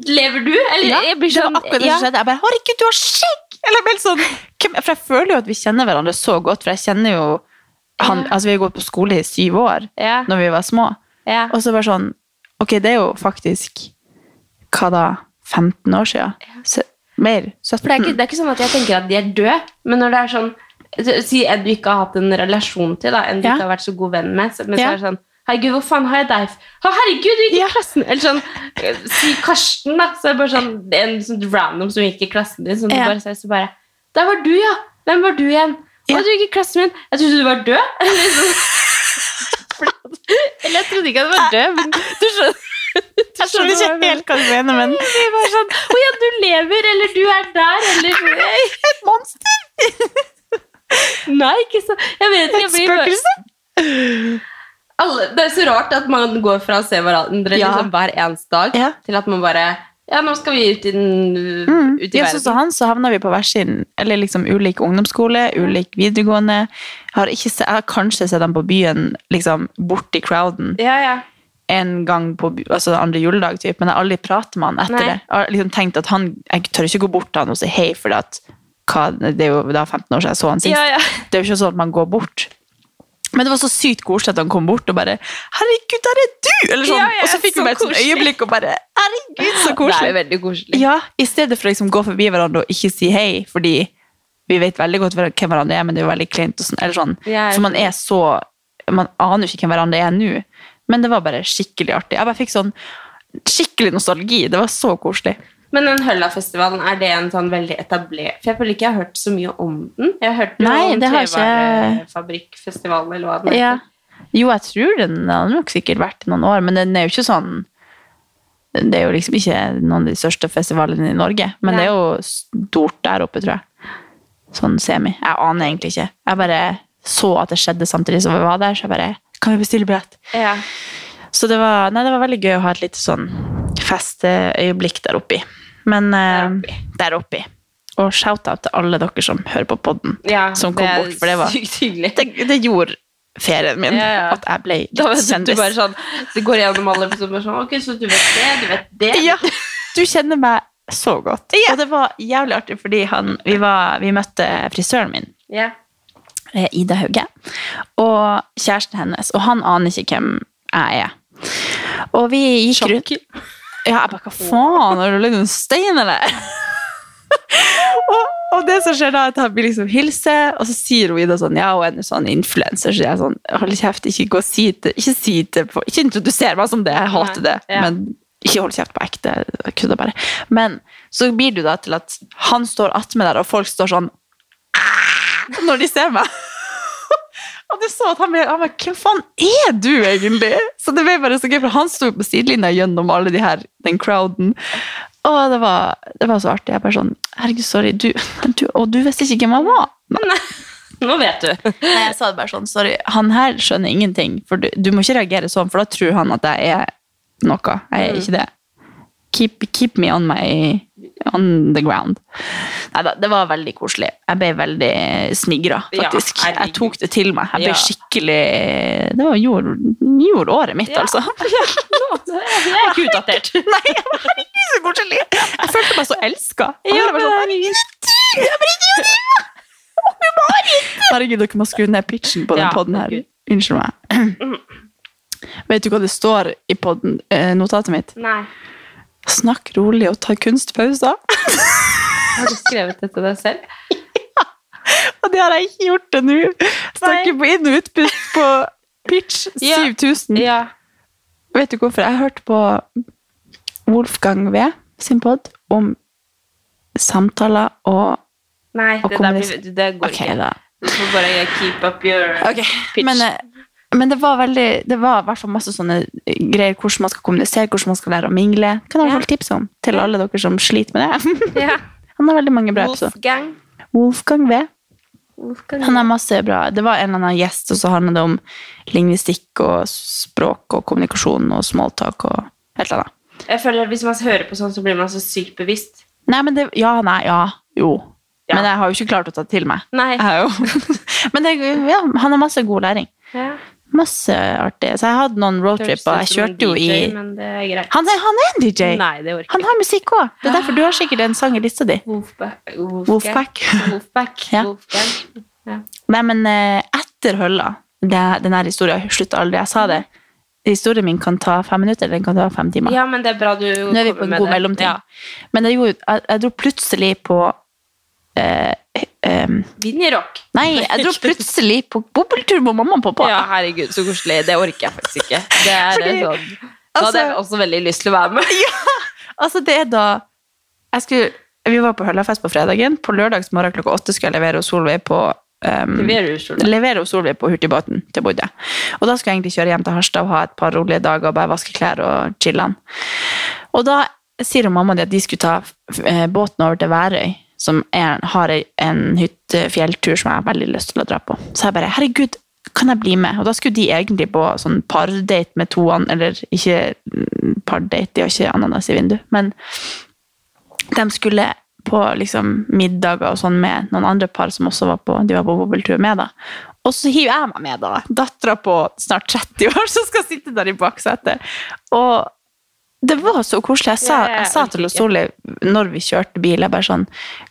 Lever du? Eller ja, jeg blir det sånn var akkurat det ja. som skjedde. Jeg bare 'Herregud, du har skjegg!' Eller sånn For jeg føler jo at vi kjenner hverandre så godt, for jeg kjenner jo han, altså Vi har gått på skole i syv år Ja. når vi var små. Ja. Og så bare sånn Ok, det er jo faktisk Hva da? 15 år siden? Se, mer? 17? For det er, ikke, det er ikke sånn at jeg tenker at de er døde, men når det er sånn Si en du ikke har hatt en relasjon til, da, en du Ja. ikke har vært så god venn med, men så er det sånn Herregud, hvor faen har jeg deg Å, herregud, du gikk i klassen! Eller sånn eh, Si Karsten, da. Så er det bare sånn en sånn random som gikk i klassen din, som du bare ser, så bare Der var du, ja! Hvem var du igjen? Ja. Å, du gikk i klassen min. Jeg trodde du var død. Eller sånn. Eller jeg trodde ikke at du var død, men du skjønner. Jeg skjønner ikke helt hva du mener, men Det var sånn Å ja, du lever, eller du er der, eller Et monster! Nei, ikke så Jeg vet ikke. Et Jeg spøkelse? alle, det er så rart at man går fra å se hverandre Ja. liksom hver eneste dag, Ja. til at man bare Ja, nå skal vi ut i, den, Mm. ut i Ja, sånn som han, så havna vi på hver sin Eller liksom ulik ungdomsskole, ulik videregående. Har ikke se, jeg har kanskje sett ham på byen, liksom borti crowden, Ja, ja. en gang på altså andre juledag, typ, men jeg har aldri pratet med han etter Nei. det. Jeg har liksom tenkt at han, jeg tør ikke gå bort til han og si hei, for at, hva, det er jo da 15 år siden jeg så han sist. Ja, ja. Det er jo ikke sånn at man går bort. Men det var så sykt koselig at han kom bort og bare 'Herregud, der er du!' Eller sånn. Ja, og så fikk vi bare et øyeblikk og bare 'Herregud, så Det er koselig'. veldig koselig. Ja, I stedet for å liksom gå forbi hverandre og ikke si hei, fordi vi vet veldig godt hvem hverandre er, men det er jo veldig kleint. og sånn, eller sånn. For man er så Man aner jo ikke hvem hverandre er nå. Men det var bare skikkelig artig. Jeg bare fikk sånn skikkelig nostalgi. Det var så koselig. Men den Høllafestivalen, er det en sånn veldig etablert For jeg føler ikke jeg har hørt så mye om den. Jeg har hørt Nei, om det Trevarefabrikkfestivalen, eller hva den Ja. Jo, jeg tror den har nok sikkert vært i noen år, men den er jo ikke sånn Det er jo liksom ikke noen av de største festivalene i Norge, men Nei. det er jo stort der oppe, tror jeg. Sånn semi. Jeg aner egentlig ikke. Jeg bare så at det skjedde samtidig som vi var der, så jeg bare Kan vi bestille billett? Ja. Så det var, nei, det var veldig gøy å ha et lite sånn festeøyeblikk der oppi. Men eh, der oppi. Og shout-out til alle dere som hører på podden, Ja, som kom bort, for det var sykt hyggelig. det, det gjorde ferien min Ja, ja. at jeg ble litt du, du kjendis. bare sånn Så går jeg gjennom alle episoder sånn Ok, så du vet det, du vet det. Ja, du kjenner meg så godt. Og det var jævlig artig, fordi han, vi, var, vi møtte frisøren min, Ja. eh, Ida Hauge, og kjæresten hennes, og han aner ikke hvem jeg er. Og vi gikk rundt Ja, jeg bare, hva faen, har du lagd en stein, eller? og, og det som skjer da, er at han blir liksom hilse, og så sier hun Ida sånn, ja, hun er sånn influencer, så jeg er sånn, hold kjeft, ikke gå og si det, ikke si det, på, ikke introduser meg som det, jeg hater det, ja. men ikke hold kjeft på ekte, jeg kødder bare. Men så blir det jo da til at han står attmed der, og folk står sånn, når de ser meg. Og du så at han ble, han ble, hvem faen er du egentlig? Så det ble bare så gøy, for han sto på sidelinja gjennom alle de her, den crowden. Og det var, det var så artig. Jeg bare sånn, herregud, sorry, du, du, og du visste ikke hvem han var. Nå vet du. Nei, jeg sa det bare sånn, sorry, han her skjønner ingenting, for du, du må ikke reagere sånn, for da tror han at jeg er noe. Jeg er ikke det. Keep, keep me on my on the ground. Neida, det var veldig koselig. Jeg ble veldig smigra, faktisk. Ja, jeg tok det til meg. Jeg ble Ja. skikkelig Det var gjorde, gjorde året mitt, Ja. altså. Jeg er ikke utdatert. Nei, herregud, så koselig! Jeg følte meg så elska. Sånn, herregud, dere må skru ned pitchen på den Ja, podden her. Unnskyld meg. Vet du hva det står i podden, eh, notatet mitt? Nei. Snakk rolig og ta kunstpauser. Har du skrevet det til deg selv? Og det har jeg ikke gjort ennå. Snakker på inn- og utpust på pitch 7000. Ja. Vet du hvorfor? Jeg har hørt på Wolfgang V sin pod om samtaler og Nei, Og det, der blir, det går okay, ikke. da. Du får bare keep up your Ok, pitch. Men, eh, men det var veldig Det var i hvert fall masse sånne greier hvordan man skal kommunisere, hvordan man skal lære å mingle. Kan jeg ja. tips om til alle dere som sliter med det. ja. Han har veldig mange bra episoder. Wolfgang. Wolfgang V. Wolfgang. Han har masse bra Det var en eller annen gjest, og så handler det om lingvistikk og språk og kommunikasjon og smalltalk og et eller annet. Jeg føler at Hvis man hører på sånn, så blir man så sykt bevisst. Nei, men det Ja, nei, ja. Jo. Ja. Men jeg har jo ikke klart å ta det til meg. Nei. Jeg har jo. men det, ja, han har masse god læring. Ja. Masse artig. Så jeg hadde noen roadtrip, og jeg kjørte jo i. Han er, han er en DJ! Nei, Han har musikk òg. Det er derfor du har sikkert en sang i lista di. Wolfpack. Wolfpack. Ja. Ja. Nei, men eh, etter Hølla Denne historien slutter aldri. Jeg sa det. Historien min kan ta fem minutter, eller den kan ta fem timer. Ja, men det er bra du Nå er vi på en god mellomting. Ja. Men jeg, gjorde, jeg, jeg dro plutselig på eh, em, Vinjerock. Nei, jeg dro plutselig på bobbeltur med mamma og pappa. Ja, herregud, så koselig. Det orker jeg faktisk ikke. Det er Fordi- sånn Da hadde jeg også veldig lyst til å være med. Ja, Altså, det er da jeg skulle, Vi var på Høllafest på fredagen. På lørdagsmorgen klokka åtte skulle jeg levere hos Solveig på um, levere hos Solveig på hurtigbåten til Bodø. Og da skulle jeg egentlig kjøre hjem til Harstad og ha et par rolige dager og bare vaske klær og chille'n. Og da sier hun mamma at de skulle ta eh, båten over til Værøy, som er, har en hyttefjelltur som jeg har veldig lyst til å dra på. Så jeg bare herregud, kan jeg bli med? Og da skulle de egentlig på sånn pardate med to an- eller ikke mm, pardate, de har ikke ananas i vinduet, men de skulle på liksom middager og sånn med noen andre par som også var på, de var på bobbeltur med da. Og så hiver jeg meg med da, dattera på snart 30 år som skal sitte der i baksetet. Og det var så koselig. Jeg sa, jeg sa til. Solveig når vi kjørte bil, jeg bare sånn,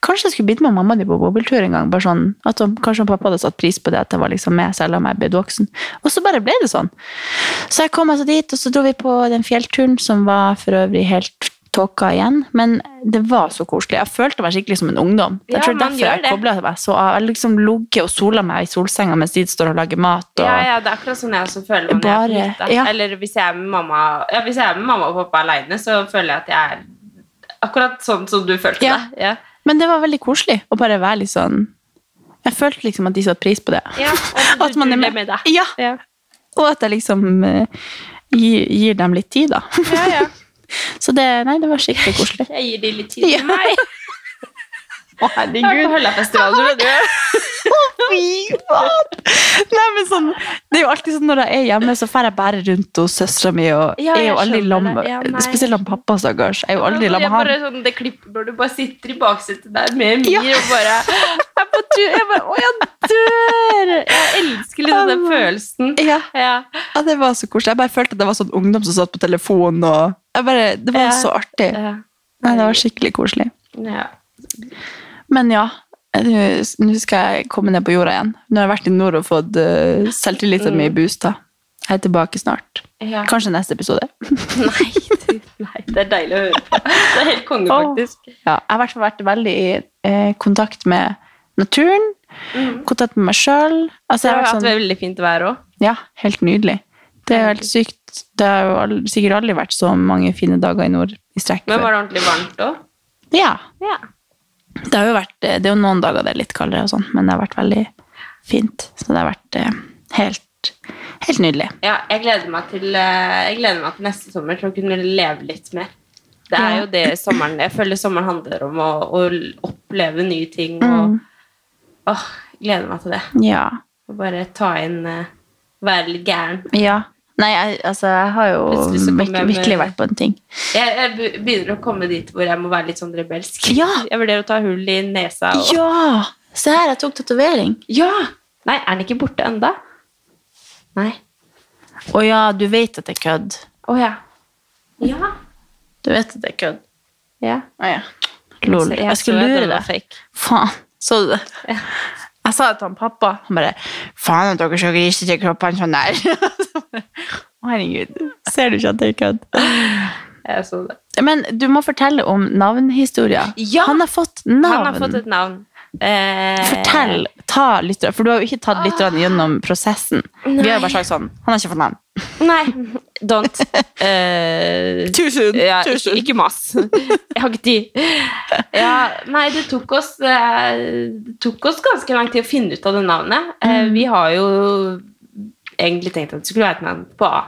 kanskje jeg skulle blitt med mamma di på bobiltur en gang, bare sånn, at hun, kanskje pappa hadde satt pris på det, at jeg var liksom med, selv om jeg ble voksen. Og så bare ble det sånn. Så jeg kom altså dit, og så dro vi på den fjellturen, som var for øvrig helt tåka igjen, men det var så koselig. Jeg følte meg skikkelig som en ungdom. Jeg Ja, tror derfor jeg kobla meg så. Jeg liksom ligget og sola meg i solsenga mens de står og lager mat. Og, Ja, ja, det er akkurat sånn jeg også føler meg når jeg er på hytta. ja. Eller hvis jeg er med mamma ja, Hvis jeg er med mamma og pappa alene, så føler jeg at jeg er akkurat sånn som du følte Ja. deg. Ja. Men det var veldig koselig å bare være litt sånn Jeg følte liksom at de satte pris på det. Ja, og At man er med. med deg. Ja, Ja. og at jeg liksom uh, gir, gir dem litt tid, da. Ja, ja. Så det, nei, det var skikkelig koselig. Jeg gir de litt tid Ja. til meg. Å, Jeg har vært på Høllafestival, du vet det. Fy faen! Nei, men sånn, det er jo alltid sånn når jeg er hjemme, så får jeg bare rundt hos søstera mi, og Ja, er jo aldri lam. Ja. Spesielt om pappa, stakkars. Jeg er jo aldri lam med han. sånn, det klippet når du bare sitter i baksetet der med Mir Ja. og bare Jeg er på tur. Jeg bare Å, jeg dør! Jeg elsker liksom den følelsen. Ja, Ja. ja, det var så koselig. Jeg bare følte at det var sånn ungdom som satt på telefonen, og bare, det var så artig. Nei, det var skikkelig koselig. ja. Men ja, nå skal jeg komme ned på jorda igjen. Nå har jeg vært i nord og fått uh, selvtilliten min boosta. Jeg er tilbake snart. Ja. Kanskje neste episode. Nei, nei, det er deilig å høre på. Det er helt konge, faktisk. faktisk. Ja, jeg har i hvert fall vært veldig i eh, kontakt med naturen, kontakt med meg sjøl. Altså, Det har vært sånn, veldig fint vær òg. ja, helt nydelig. Det er jo helt sykt. Det har jo aldri, sikkert aldri vært så mange fine dager i nord i strekk. Men var det ordentlig varmt òg? Ja, Ja. det har jo vært eh, Det er jo noen dager det er litt kaldere, og sånn, men det har vært veldig fint. Så det har vært eh, helt, helt nydelig. ja. Jeg gleder meg til eh, Jeg gleder meg til neste sommer til å kunne leve litt mer. Det er jo det sommeren Jeg føler sommeren handler om å, å oppleve nye ting og Mm. Åh, gleder meg til det. Ja. Og bare ta inn eh, Være litt gæren. ja. Nei, jeg, altså, jeg har jo virkelig, virkelig vært på en ting. Jeg, jeg begynner å komme dit hvor jeg må være litt sånn rebelsk. Ja. Jeg vurderer å ta hull i nesa. Og... Ja! Se her, jeg tok tatovering. Ja! Nei, er den ikke borte enda? Nei. Å ja, du vet at det er kødd. Å ja. Ja. Du vet at det er kødd. ja. Å ja. Lol. Jeg, Jeg, skulle lure deg. Faen. Så du det? Jeg sa det til han pappa. Han bare Faen at dere så grisete kroppene sånn der. Herregud. Ser du ikke at det er kødd? Jeg så det. Men du må fortelle om navnhistoria. Ja! Han har fått navn. Han har fått et navn. Eh, Fortell. Ta litt, For du har jo ikke tatt litt gjennom prosessen. Vi har jo bare sagt sånn Han har ikke fått navn. Nei, don't. Eh, Tusen. ja, ikke, ikke mas. Jeg har ikke tid. Ja, nei, det tok oss eh, Det tok oss ganske lang tid å finne ut av det navnet. Eh, Mm. Vi har jo egentlig tenkt at det skulle være et navn på A.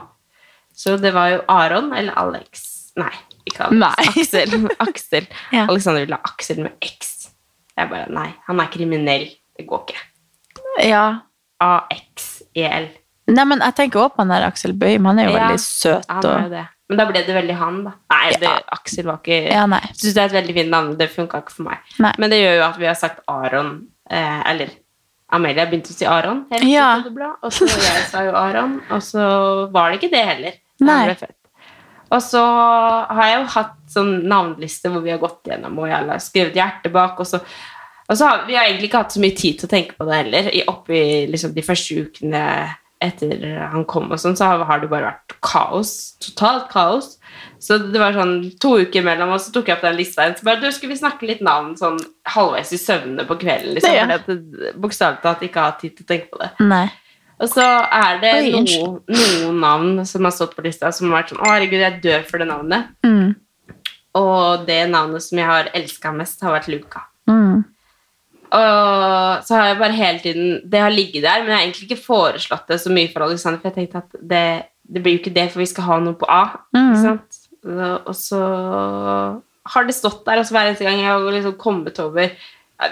Så det var jo Aron eller Alex. Nei, ikke Alex. Nei. Aksel. Aksel. Ja. Alexander ville ha Aksel med X. Jeg bare Nei, han er kriminell. Det går ikke. Ja. A-X-E-L. Nei, men jeg tenker også på han der Aksel Bøhm. Han er jo Ja, veldig søt. Han er jo det. Men da ble det veldig han, da. Nei, det, Ja. Aksel var ikke Ja, nei. Jeg synes det er et veldig fint navn. Det funka ikke for meg. Nei. Men det gjør jo at vi har sagt Aron eh, Eller Amelia begynte å si Aron. Helt Ja. Og så jeg sa jo Aron, og så var det ikke det heller. Nei. Og så har jeg jo hatt sånn navnliste hvor vi har gått gjennom og jeg har skrevet hjerte bak. Og så, og så har vi har egentlig ikke hatt så mye tid til å tenke på det heller. I, oppi liksom, de første ukene etter han kom og sånn, så har- det bare vært kaos. Totalt kaos. Så det var sånn to uker imellom, og så tok jeg opp den lista. Så bare, du, skal vi snakke litt navn sånn halvveis i søvnene på kvelden, liksom. Ja. Bokstavelig talt ikke har tid til å tenke på det. Nei. Og så er det Oi, noen, noen navn som har stått på lista, som har vært sånn Å, herregud, jeg dør for det navnet. Mm. Og det navnet som jeg har elska mest, har vært Luca. Mm. Og så har jeg bare hele tiden Det har ligget der, men jeg har egentlig ikke foreslått det så mye for Alexander, for jeg tenkte at det, det blir jo ikke det, for vi skal ha noe på A. Mm. Og- så har det stått der, og så hver eneste gang jeg har liksom kommet over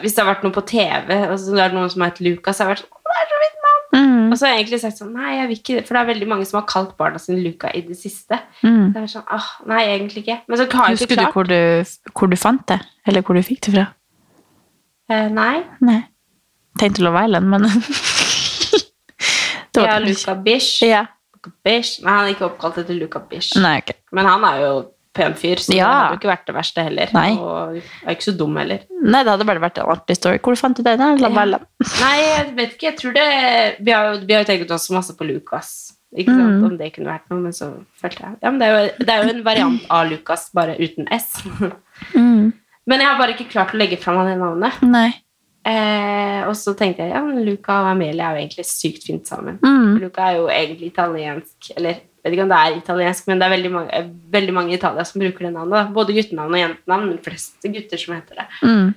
Hvis det har vært noe på TV, og så er det noen som har hett Luca, så har jeg vært sånn Og så har jeg egentlig sagt sånn Nei, jeg vil ikke det, for det er veldig mange som har kalt barna sine Luca i det siste. Mm. Så det er sånn, åh, Nei, egentlig ikke. Men så har jeg Husker ikke du klart. hvor, du hvor du fant det? Eller hvor du fikk det fra? Eh, nei. Nei. Tenkte Love Island, men Ja, Luca Bish. Ja. Luca Bish. Nei, han er ikke oppkalt etter Luca Bish. Nei, ok. Men han er jo pen fyr, så det hadde jo ikke vært det verste heller. Nei. Og er ikke så dum heller. Nei, det hadde bare vært en artig story. Hvor fant du den? Ja. Nei, jeg vet ikke. Jeg tror det Vi har jo, vi har jo tenkt oss masse på Lukas. Ikke sant? Mm. Om det kunne vært noe, men så følte jeg Ja, men det er jo, det er jo en variant av Lukas, bare uten S. Mm. Men jeg har bare ikke klart å legge fram det navnet. Nei. Eh, og så tenkte jeg ja, men Luca og Amelia er jo egentlig sykt fint sammen. Mm. Luca er jo egentlig italiensk, eller jeg vet ikke om det er italiensk, men det er veldig mange, veldig mange i Italia som bruker det navnet. da. Både guttenavn og jentenavn, men flest gutter som heter det. Mm.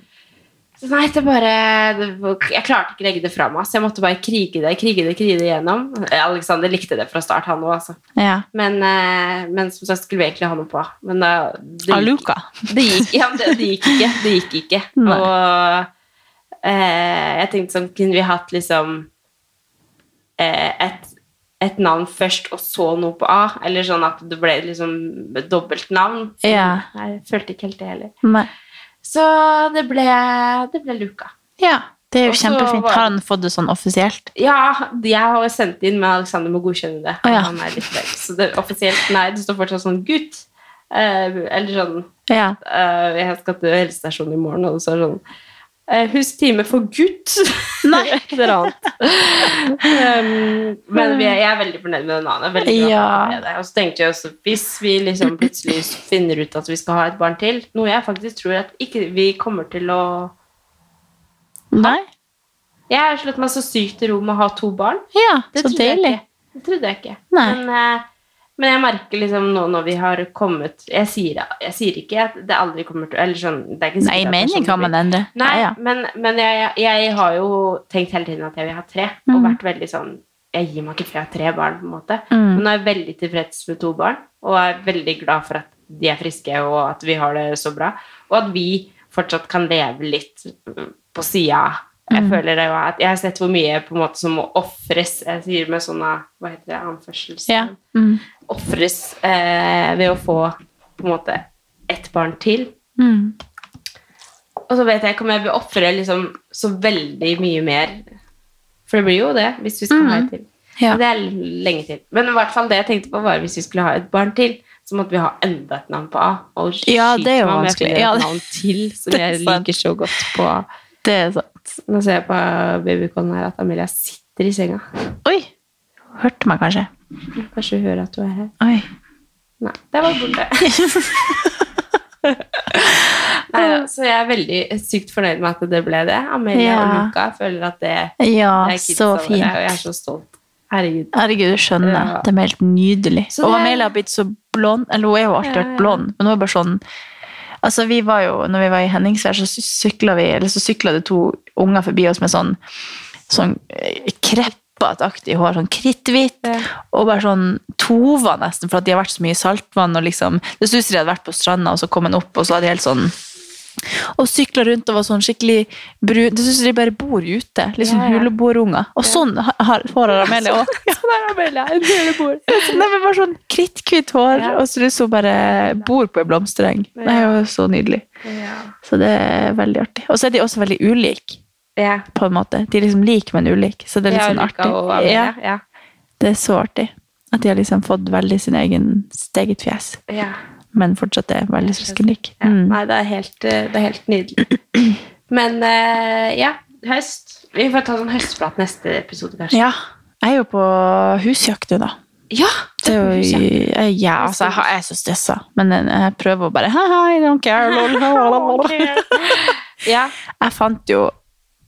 Så nei, det bare det, Jeg klarte ikke å legge det fra meg, så jeg måtte bare krige det krige det, krige det igjennom. Eh, Alexander likte det fra start, han òg, altså. Ja. Men, eh, men som sagt skulle vi egentlig ha noe på. Men da, det, gikk- Luca. det gikk, ja, det, det gikk ikke. Det gikk ikke. Nei. Og eh, jeg tenkte sånn Kunne vi hatt liksom eh, et, et navn først, og så noe på A? Eller sånn at det ble liksom dobbeltnavn? Ja. Jeg følte ikke helt det heller. Nei. Så det ble, det ble Luca. Ja, det er jo Også kjempefint. Har han fått det sånn offisielt? Ja, jeg har sendt inn, men Alexander må godkjenne det. Oh, ja. Han er litt vekk. Så det, offisielt, nei, det står fortsatt sånn gutt. Eh, eller sånn Ja. eh, Jeg skal til helsestasjonen i morgen, og det sånn Husk time for gutt. Nei. Et eller annet. um, men vi er, jeg er veldig fornøyd med den annen. Ja. Og så tenkte jeg også, hvis vi liksom plutselig finner ut at vi skal ha et barn til, noe jeg faktisk tror at ikke vi kommer til å Nei? Jeg har slått meg så sykt til ro med å ha to barn. Ja, Det så deilig. Det trodde jeg ikke. Nei. Men, eh, men jeg merker liksom nå når vi har kommet Jeg sier, jeg sier ikke at det aldri kommer til Eller sånn det er ikke Nei, mening sånn kan man endre. Nei, Ja, ja. men, men jeg, jeg har jo tenkt hele tiden at jeg vil ha tre, og Mm. vært veldig sånn Jeg gir meg ikke før jeg har tre barn, på en måte. Mm. Men nå er jeg veldig tilfreds med to barn, og er veldig glad for at de er friske, og at vi har det så bra. Og at vi fortsatt kan leve litt på sida. Jeg Mm. føler det jo at Jeg har sett hvor mye på en måte som må ofres. Jeg sier med sånne Hva heter det? anførsel Ja. Mm. Ofres eh, ved å få på en måte ett barn til. Mm. Og så vet jeg ikke om jeg vil ofre liksom så veldig mye mer. For det blir jo det, hvis vi skal ha et til. Ja. Det er lenge til. Men i hvert fall det jeg tenkte på var hvis vi skulle ha et barn til, så måtte vi ha enda et navn på A. Og Ja, det er jo jeg vanskelig. Ja, et det- navn til som jeg liker så godt på A. Det er sant. Nå ser jeg på babycallen her at Amelia sitter i senga. Oi! Hørte meg kanskje. Kanskje hun hører at du er her. Oi. Nei, det var borte. Så jeg er veldig sykt fornøyd med at det ble det. Amelia Ja. og Luca føler at det, Ja, det er kidsa så våre, det, og jeg er så stolt. Herregud. Herregud, du skjønner. Ja. De er helt nydelig. Det... Og Amelia har blitt så blond. Eller hun er jo alltid vært blond, men hun er bare sånn Altså, vi var jo, når vi var i Henningsvær, så sykla det to unger forbi oss med sånn, sånn eh, kreppete-aktig hår, sånn kritthvitt, Ja. og bare sånn tova nesten, for at de har vært så mye i saltvann, og liksom, det synes de hadde vært på stranda, og så kom en opp, og så hadde de helt sånn, og sykla rundt og var sånn skikkelig brun. Det synes de bare bor ute. Litt sånn Ja, ja. huleboerunger. Og sånn har har- hår har Amelia òg. Sånn Amelia, en huleboer. Nei, men bare sånn kritthvitt hår, og så ut som hun bare bor på en blomstereng. Det er jo så nydelig. Ja. Så det er veldig artig. Og så er de også veldig ulike, Ja. på en måte. De er liksom like, men ulike. Så det er litt sånn artig. Ja, Ja. det er så artig. At de har liksom fått veldig sin egen sitt eget fjes, Ja. men fortsatt er veldig søskenlik. Ja. Mm. Nei, det er helt, eh, det er helt nydelig. Men eh, ja, høst. Vi får ta sånn høstprat neste episode, kanskje. Ja, Jeg er jo på husjakt nå, da. Ja, Det er jo, ja, altså, jeg, har- jeg er så stressa, men jeg, jeg prøver å bare I don't care, lol. ja. Jeg fant jo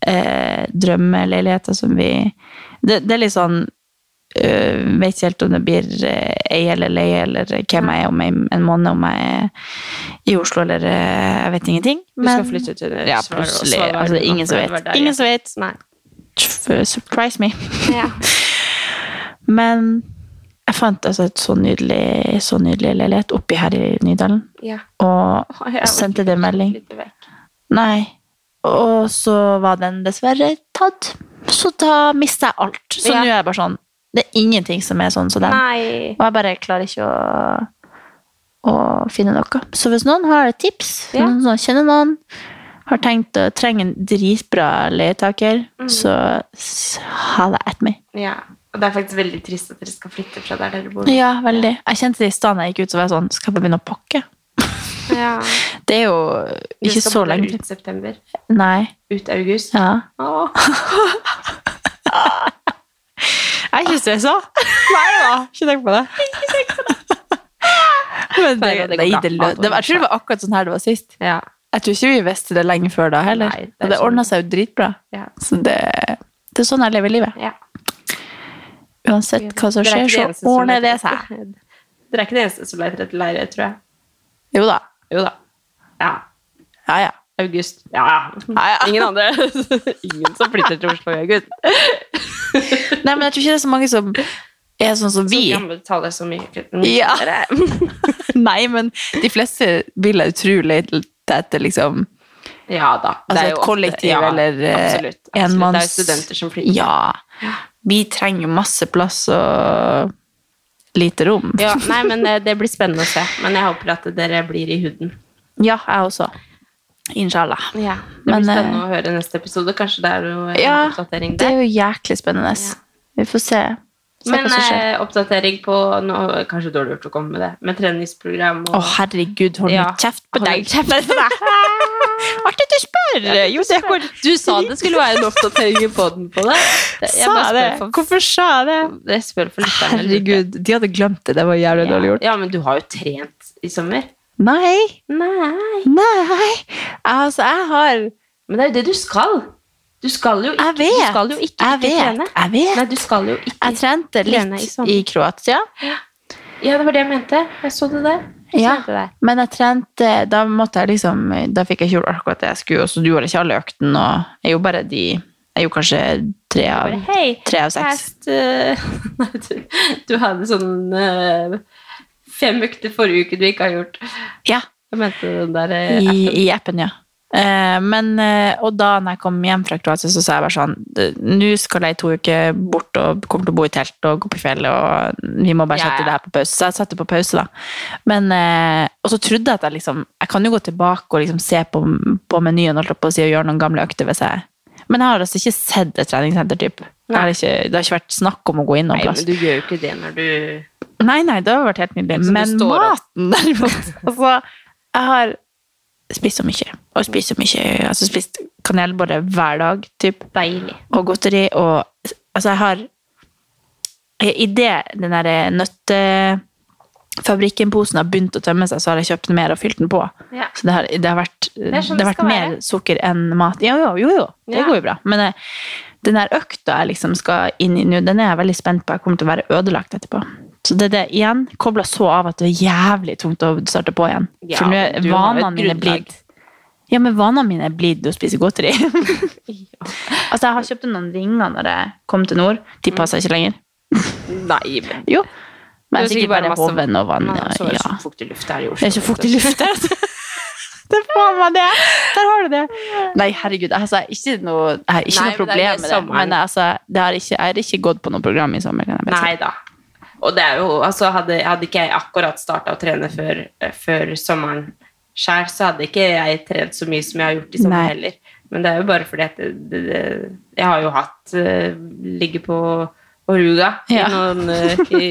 eh, drømmeleiligheter som vi det, det er litt sånn øh, Vet ikke helt om det blir eh, eie eller leie, eller hvem jeg er om en, en måned, om jeg er i Oslo eller eh, Jeg vet ingenting. Du skal flytte til Ja, plutselig. Altså, det er ingen som vet. der, Ingen som vet. Nei. Surprise me. Ja. Men jeg fant altså et så nydelig, så nydelig leilighet oppi her i Nydalen, Ja. og Å, sendte det melding. Nei. Og så var den dessverre tatt. Så da mista jeg alt. Så Ja. nå er jeg bare sånn Det er ingenting som er sånn som den. Nei. Og jeg bare klarer ikke å, å finne noe. Så hvis noen har et tips, Ja. noen som kjenner noen, har tenkt å trenge en dritbra leietaker, Mm. så ha det at me. Ja. Og det er faktisk veldig trist at dere skal flytte fra der dere bor. Ja, veldig. Jeg kjente det i stedet jeg gikk ut, så var jeg sånn Skal jeg begynne å pakke? Ja. Det er jo ikke skal så bo Du lenge bare Ut september. Nei. Ut august. Ja. Åh. Jeg er ikke stressa. Nei da, ikke tenk på det. Men det, Nei, det går nei, det, det, jeg tror det var akkurat sånn her det var sist. Ja. Jeg tror ikke vi visste det lenge før da heller. Nei, det og det sånn. ordna seg jo dritbra. Ja. Så det, det er sånn jeg lever livet. Ja. Uansett hva som er skjer, ikke så ordner det seg. Dere er ikke de eneste som leter etter leire, tror jeg. Jo da. Jo da. Ja. Ja, ja. August. Ja, ja. Ja, ja. Ingen andre. Ingen som flytter til Oslo i august. Nei, men jeg tror ikke det er så mange som er sånn som vi. Som kan betale så mye. Ja. Nei, men de fleste vil jeg tro leter liksom Ja da. det Altså er et jo kollektiv ja, eller eh, absolutt, absolutt. enmanns... Det er jo studenter som flytter. Ja. Vi trenger masse plass og lite rom. Ja, nei, men eh, det blir spennende å se. Men jeg håper at dere blir i huden. Ja, jeg også. Inshallah. Ja, det Men, blir spennende eh, å høre neste episode. Kanskje det er jo en Ja, oppdatering Det er jo jæklig spennende. Vi får se. se Men eh, oppdatering på nå, Kanskje dårlig gjort å komme med det, med treningsprogram Å, og herregud, hold Ja. kjeft på deg! kjeft på deg. Artig du spør! Jo, det går Du sa det skulle være en oppdatering i poden på det. Jeg Sa det? for- Hvorfor sa jeg det? Jeg spør for lytterne. Herregud, de hadde glemt det. Det var jævlig dårlig gjort. Ja, men du har jo trent i sommer. Nei! Nei. Nei! Altså, jeg har Men det er jo det du skal. Du skal jo ikke, Jeg vet. Du skal jo ikke, Jeg ikke vet. trene. Jeg vet. Nei, du skal jo ikke Jeg trente trene i litt i Kroatia. Ja, det var det jeg mente. Jeg så det der. Ja, men jeg trente Da måtte jeg liksom Da fikk jeg ikke gjort akkurat det jeg skulle, så gjorde ikke alle øktene, og jeg gjorde bare de Jeg gjorde kanskje tre av, Bare, hey, tre av seks. cast, uh, du, du hadde sånn uh, fem økter forrige uke du ikke har gjort. Ja, Jeg mente den der eh, i, i appen, ja. Eh, men, eh, og da når jeg kom hjem fra Kroatia, så sa jeg bare sånn Nå skal jeg to uker bort og kommer til å bo i telt og gå på fjellet, og vi må bare sette ja. det her på pause. Så jeg satte det på pause, da. Men, eh, og så trodde jeg at jeg liksom Jeg kan jo gå tilbake og liksom se på, på menyen og, på og gjøre noen gamle økter hvis jeg Men jeg har altså ikke sett et treningssenter, typ. Har, ikke, det har ikke vært snakk om å gå inn noen Nei, men du gjør jo ikke det når du Nei, nei, det har vært helt nydelig. Men maten, opp. derimot Altså, jeg har spist så mye. Og spist så mye Altså spist kanelbolle hver dag, typ. Deilig. Og godteri. Og altså, jeg har i det den derre nøttefabrikken-posen har begynt å tømme seg, så har jeg kjøpt mer og fylt den på. Ja. Så det har, det har vært, det det sånn har vært mer være. sukker enn mat. Jo, jo, jo, jo. det Ja. går jo bra. Men eh, den der økta jeg liksom skal inn i nå, den er jeg veldig spent på. Jeg kommer til å være ødelagt etterpå. Så det er det igjen, kobla så av at det er jævlig tungt å starte på igjen. Ja, For nå er vanene mine blitt Ja, men vanene mine er blitt å spise godteri. altså, jeg har kjøpt noen ringer når jeg kom til nord. De passer ikke lenger. Nei, men Jo. Men Det er sikkert bare hoven og vann. Ja. er det ja. så fuktig luft her i Oslo. Det er så fuktig luft der. Det er faen meg det! Der har du det. Nei, herregud. Altså, ikke noe, jeg har ikke Nei, noe er problem det med det. Men altså, det har ikke, jeg har ikke gått på noe program i sommer. Kan. Nei da. Og det er jo, altså hadde, hadde ikke jeg akkurat starta å trene før, eh, før sommeren skjær, så hadde ikke jeg trent så mye som jeg har gjort i sommer Nei. heller. Men det er jo bare fordi at det, det, det, jeg har jo hatt uh, ligge på Oruga Ja. i noen uh, i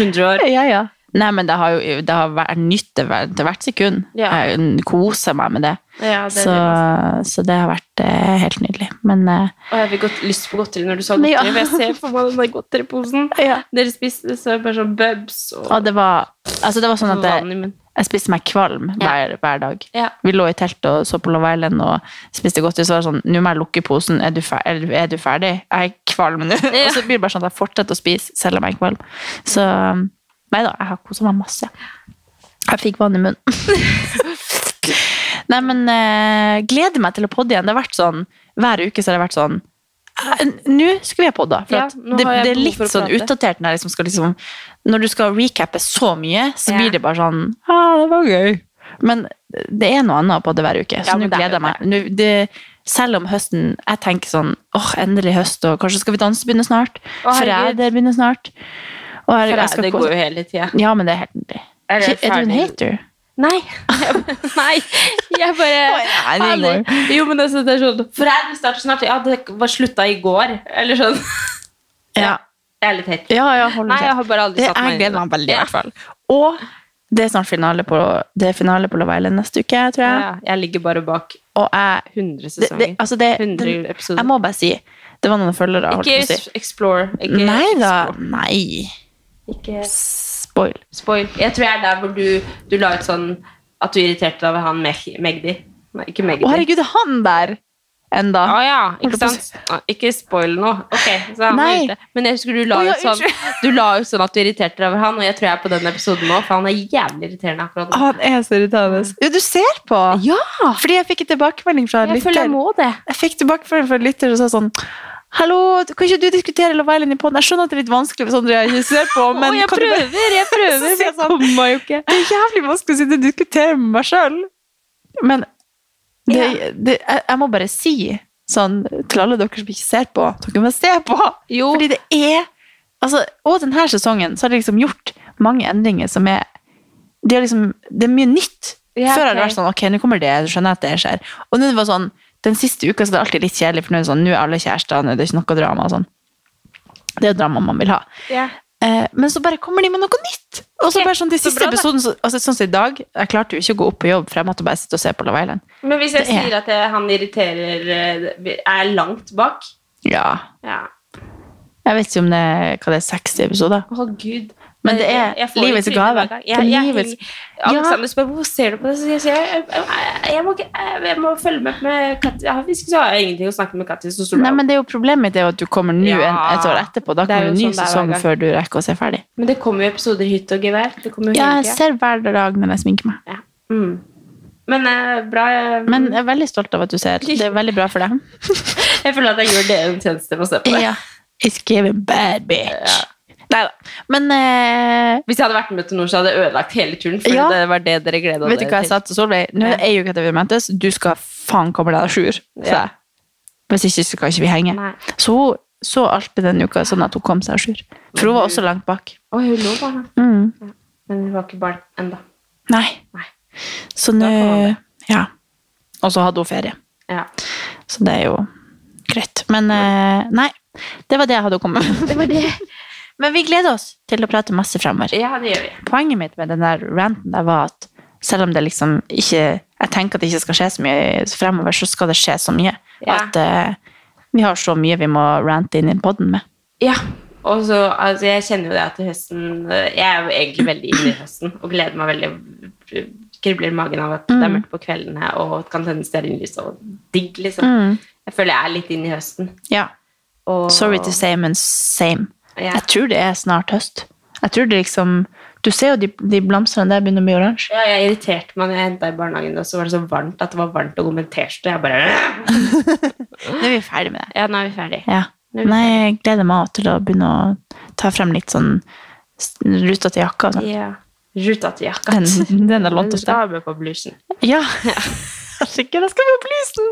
100 år. Ja, ja. Nei, men det har jo det har vært nytt til hvert sekund. Ja. Jeg koser meg med det. Ja, det så, det så det har vært eh, helt nydelig. Men eh, Og jeg fikk godt lyst på godteri når du sa Ja. godteri. Ja. Jeg ser for meg den der godteriposen. Dere spiste så bare sånn bubs og, og det var, altså det var sånn at jeg, jeg spiste meg kvalm hver, hver dag. Ja. Vi lå i teltet og så på Love Island og spiste godteri. Så var det sånn Nå må jeg lukke posen. Er du, fer er, du- er ferdig? Jeg er kvalm nå. Ja. Og så blir det bare sånn at jeg fortsetter å spise selv om jeg er kvalm. Så nei da, jeg har kosa meg masse. Jeg fikk vann i munnen. Nei, men eh, gleder meg til å podde igjen. Det har vært sånn, Hver uke så har det vært sånn eh, Nå skal vi ha podda. For Ja, det, det er litt sånn utdatert når, liksom skal liksom, når du skal recappe så mye, så Ja. blir det bare sånn ah, det var gøy. Men det er noe annet på det hver uke, så Ja, nå er gleder jeg meg. Nå, det, selv om høsten Jeg tenker sånn åh, endelig høst, og kanskje skal vi danse begynne snart. freder begynner snart. Jeg- jeg det går jo hele tida. Ja, men det er helt nydelig. Er Er, du en hater? Nei. Nei, jeg bare Nei, det. Jo, men altså, det er sånn Foreldre starter snart. Ja, det var slutta i går. Eller sånn. Ja. Jeg er litt hater. Ja, ja, Nei, jeg har bare aldri satt meg inn i gleder meg veldig, i hvert fall. Og det er snart finale på, det er finale på Love Island neste uke, tror jeg. Ja, jeg ligger bare bak Og jeg, 100 sesonger. det, altså det, 100 episoder. jeg må bare si Det var noen følgere, Ikke si. explore. Ikke Nei da. explore. Nei. Ikke Spoil. spoil. Jeg tror jeg er der hvor du, du la ut sånn at du irriterte deg over han Meg- Magdi. Nei, ikke Magdi. Å, herregud, det er han der enda? Å ja, ikke sant? Ah, Ikke spoil noe. Ok, så han Nei. ute. Men jeg husker du la, ut sånn, du la ut sånn at du irriterte deg over han, og jeg tror jeg er på den episoden nå, for han er jævlig irriterende akkurat nå. Han er så irriterende. Jo, du ser på! Ja! Fordi jeg fikk en tilbakemelding fra en Jeg føler lytter. jeg må det. Jeg fikk tilbakemelding fra en lytter som sa sånn Hallo, kan ikke du diskutere Love Island i podden? Jeg skjønner at det er litt vanskelig hvis du ikke ser på, men jeg bare- prøver, jeg prøver, men jeg jeg sånn, kommer jo ikke. Det er jævlig vanskelig å sitte og diskutere med meg sjøl. Men det, det, jeg, jeg må bare si sånn til alle dere som ikke ser på, dere må se på! Jo. Fordi det er altså, Og denne sesongen så har de liksom gjort mange endringer som er Det er, liksom, det er mye nytt. Ja, Før har det vært sånn Ok, nå kommer det, jeg skjønner at det skjer. Og nå var det sånn den siste uka så er det alltid litt kjedelig, for nå er det sånn, nå er alle kjærester, nå er det ikke noe drama. og sånn. Det er drama man vil ha. Yeah. Eh, men så bare kommer de med noe nytt. Og så bare sånn de så siste bra episoden, så, altså sånn som i dag, jeg klarte jo ikke å gå opp på jobb, for jeg måtte bare sitte og se på Love Island. Men hvis jeg Det er- sier at jeg, han irriterer eh, Er langt bak Ja. Ja. Jeg vet ikke om det er, hva det er, 60 episoder. Å, gud. Men det er livets gave. Jeg, jeg, Alexander spør hvorfor ser du på det, så jeg sier jeg, jeg, må, jeg, må følge med med Katja. Hvis ikke så har jeg ingenting å snakke med Katja. Så Nei, men det er jo Problemet mitt er jo at du kommer nå Ja. et år etterpå. Da er kommer en ny sånn sesong før du rekker å se ferdig. men det kommer jo episoder hytt og gevær. Det kommer jo Ja, jeg ser hver dag når jeg sminker meg. Ja. Mm. Men eh, bra. eh, Men jeg er veldig stolt av at du ser. Det er veldig bra for deg. jeg føler at jeg gjør det en tjeneste med å se på det. Ja. It's giving bad bitch. Nei da. Men eh, Hvis jeg hadde vært med til nord, så hadde jeg ødelagt hele turen. For Ja. det var det dere gleda vet du hva jeg sa til Solveig? Nå er jo ikke til vi møtes. Du skal faen komme deg à jour. sa Ja. jeg. Hvis ikke, så kan ikke vi henge. Nei. Så hun så alt med den uka, sånn at hun kom seg à jour. For hun var også langt bak. Å, hun lå barna. Mm. Men hun var ikke barn enda. Nei. Nei. Så nå kan man det. Ja. Og så hadde hun ferie. Ja. Så det er jo greit. Men eh, nei, det var det jeg hadde å komme med. Det var det. Men vi gleder oss til å prate masse fremover. Ja, det gjør vi. Poenget mitt med den der ranten der var at selv om det liksom ikke Jeg tenker at det ikke skal skje så mye fremover, så skal det skje så mye. Ja. At uh, vi har så mye vi må rante inn i podden med. Ja. Og så, altså, jeg kjenner jo det at høsten eh, Jeg er jo egentlig veldig inne i høsten og gleder meg veldig. Kribler i magen av at det er mørkt på kveldene og kan tenne stearinlys og digg, liksom. Mm. Jeg føler jeg er litt inne i høsten. Ja. Og, Sorry to say, men same. Ja. Jeg tror det er snart høst. Jeg tror det liksom Du ser jo de, de blomstene der begynner å bli oransje. Ja, jeg irriterte meg når jeg henta i barnehagen, og så var det så varmt at det var varmt å gå med T-skjorte. Jeg bare Nå er vi ferdig med det. Ja, nå er vi ferdig. Ja. Er vi Nei, jeg gleder meg til å begynne å ta frem litt sånn ruta rutete jakka og sånn. Ja. Ruta til jakka. Den, den er lånt hos deg. Den er vi på blusen. Ja. Herregud, jeg skal på blusen!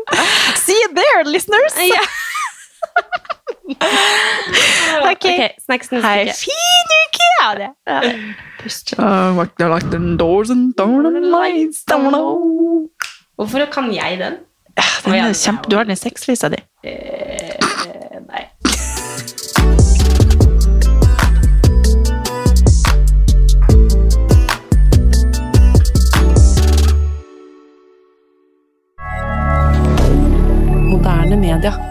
See you there, listeners! Ja. ok. okay Snakkes neste uke. Fin uke! Ja, det. Ja. Uh, like them doors and down and lights down low. Hvorfor kan jeg den? den er kjempe, du har den i sexlista di. Eh, nei. Moderne media.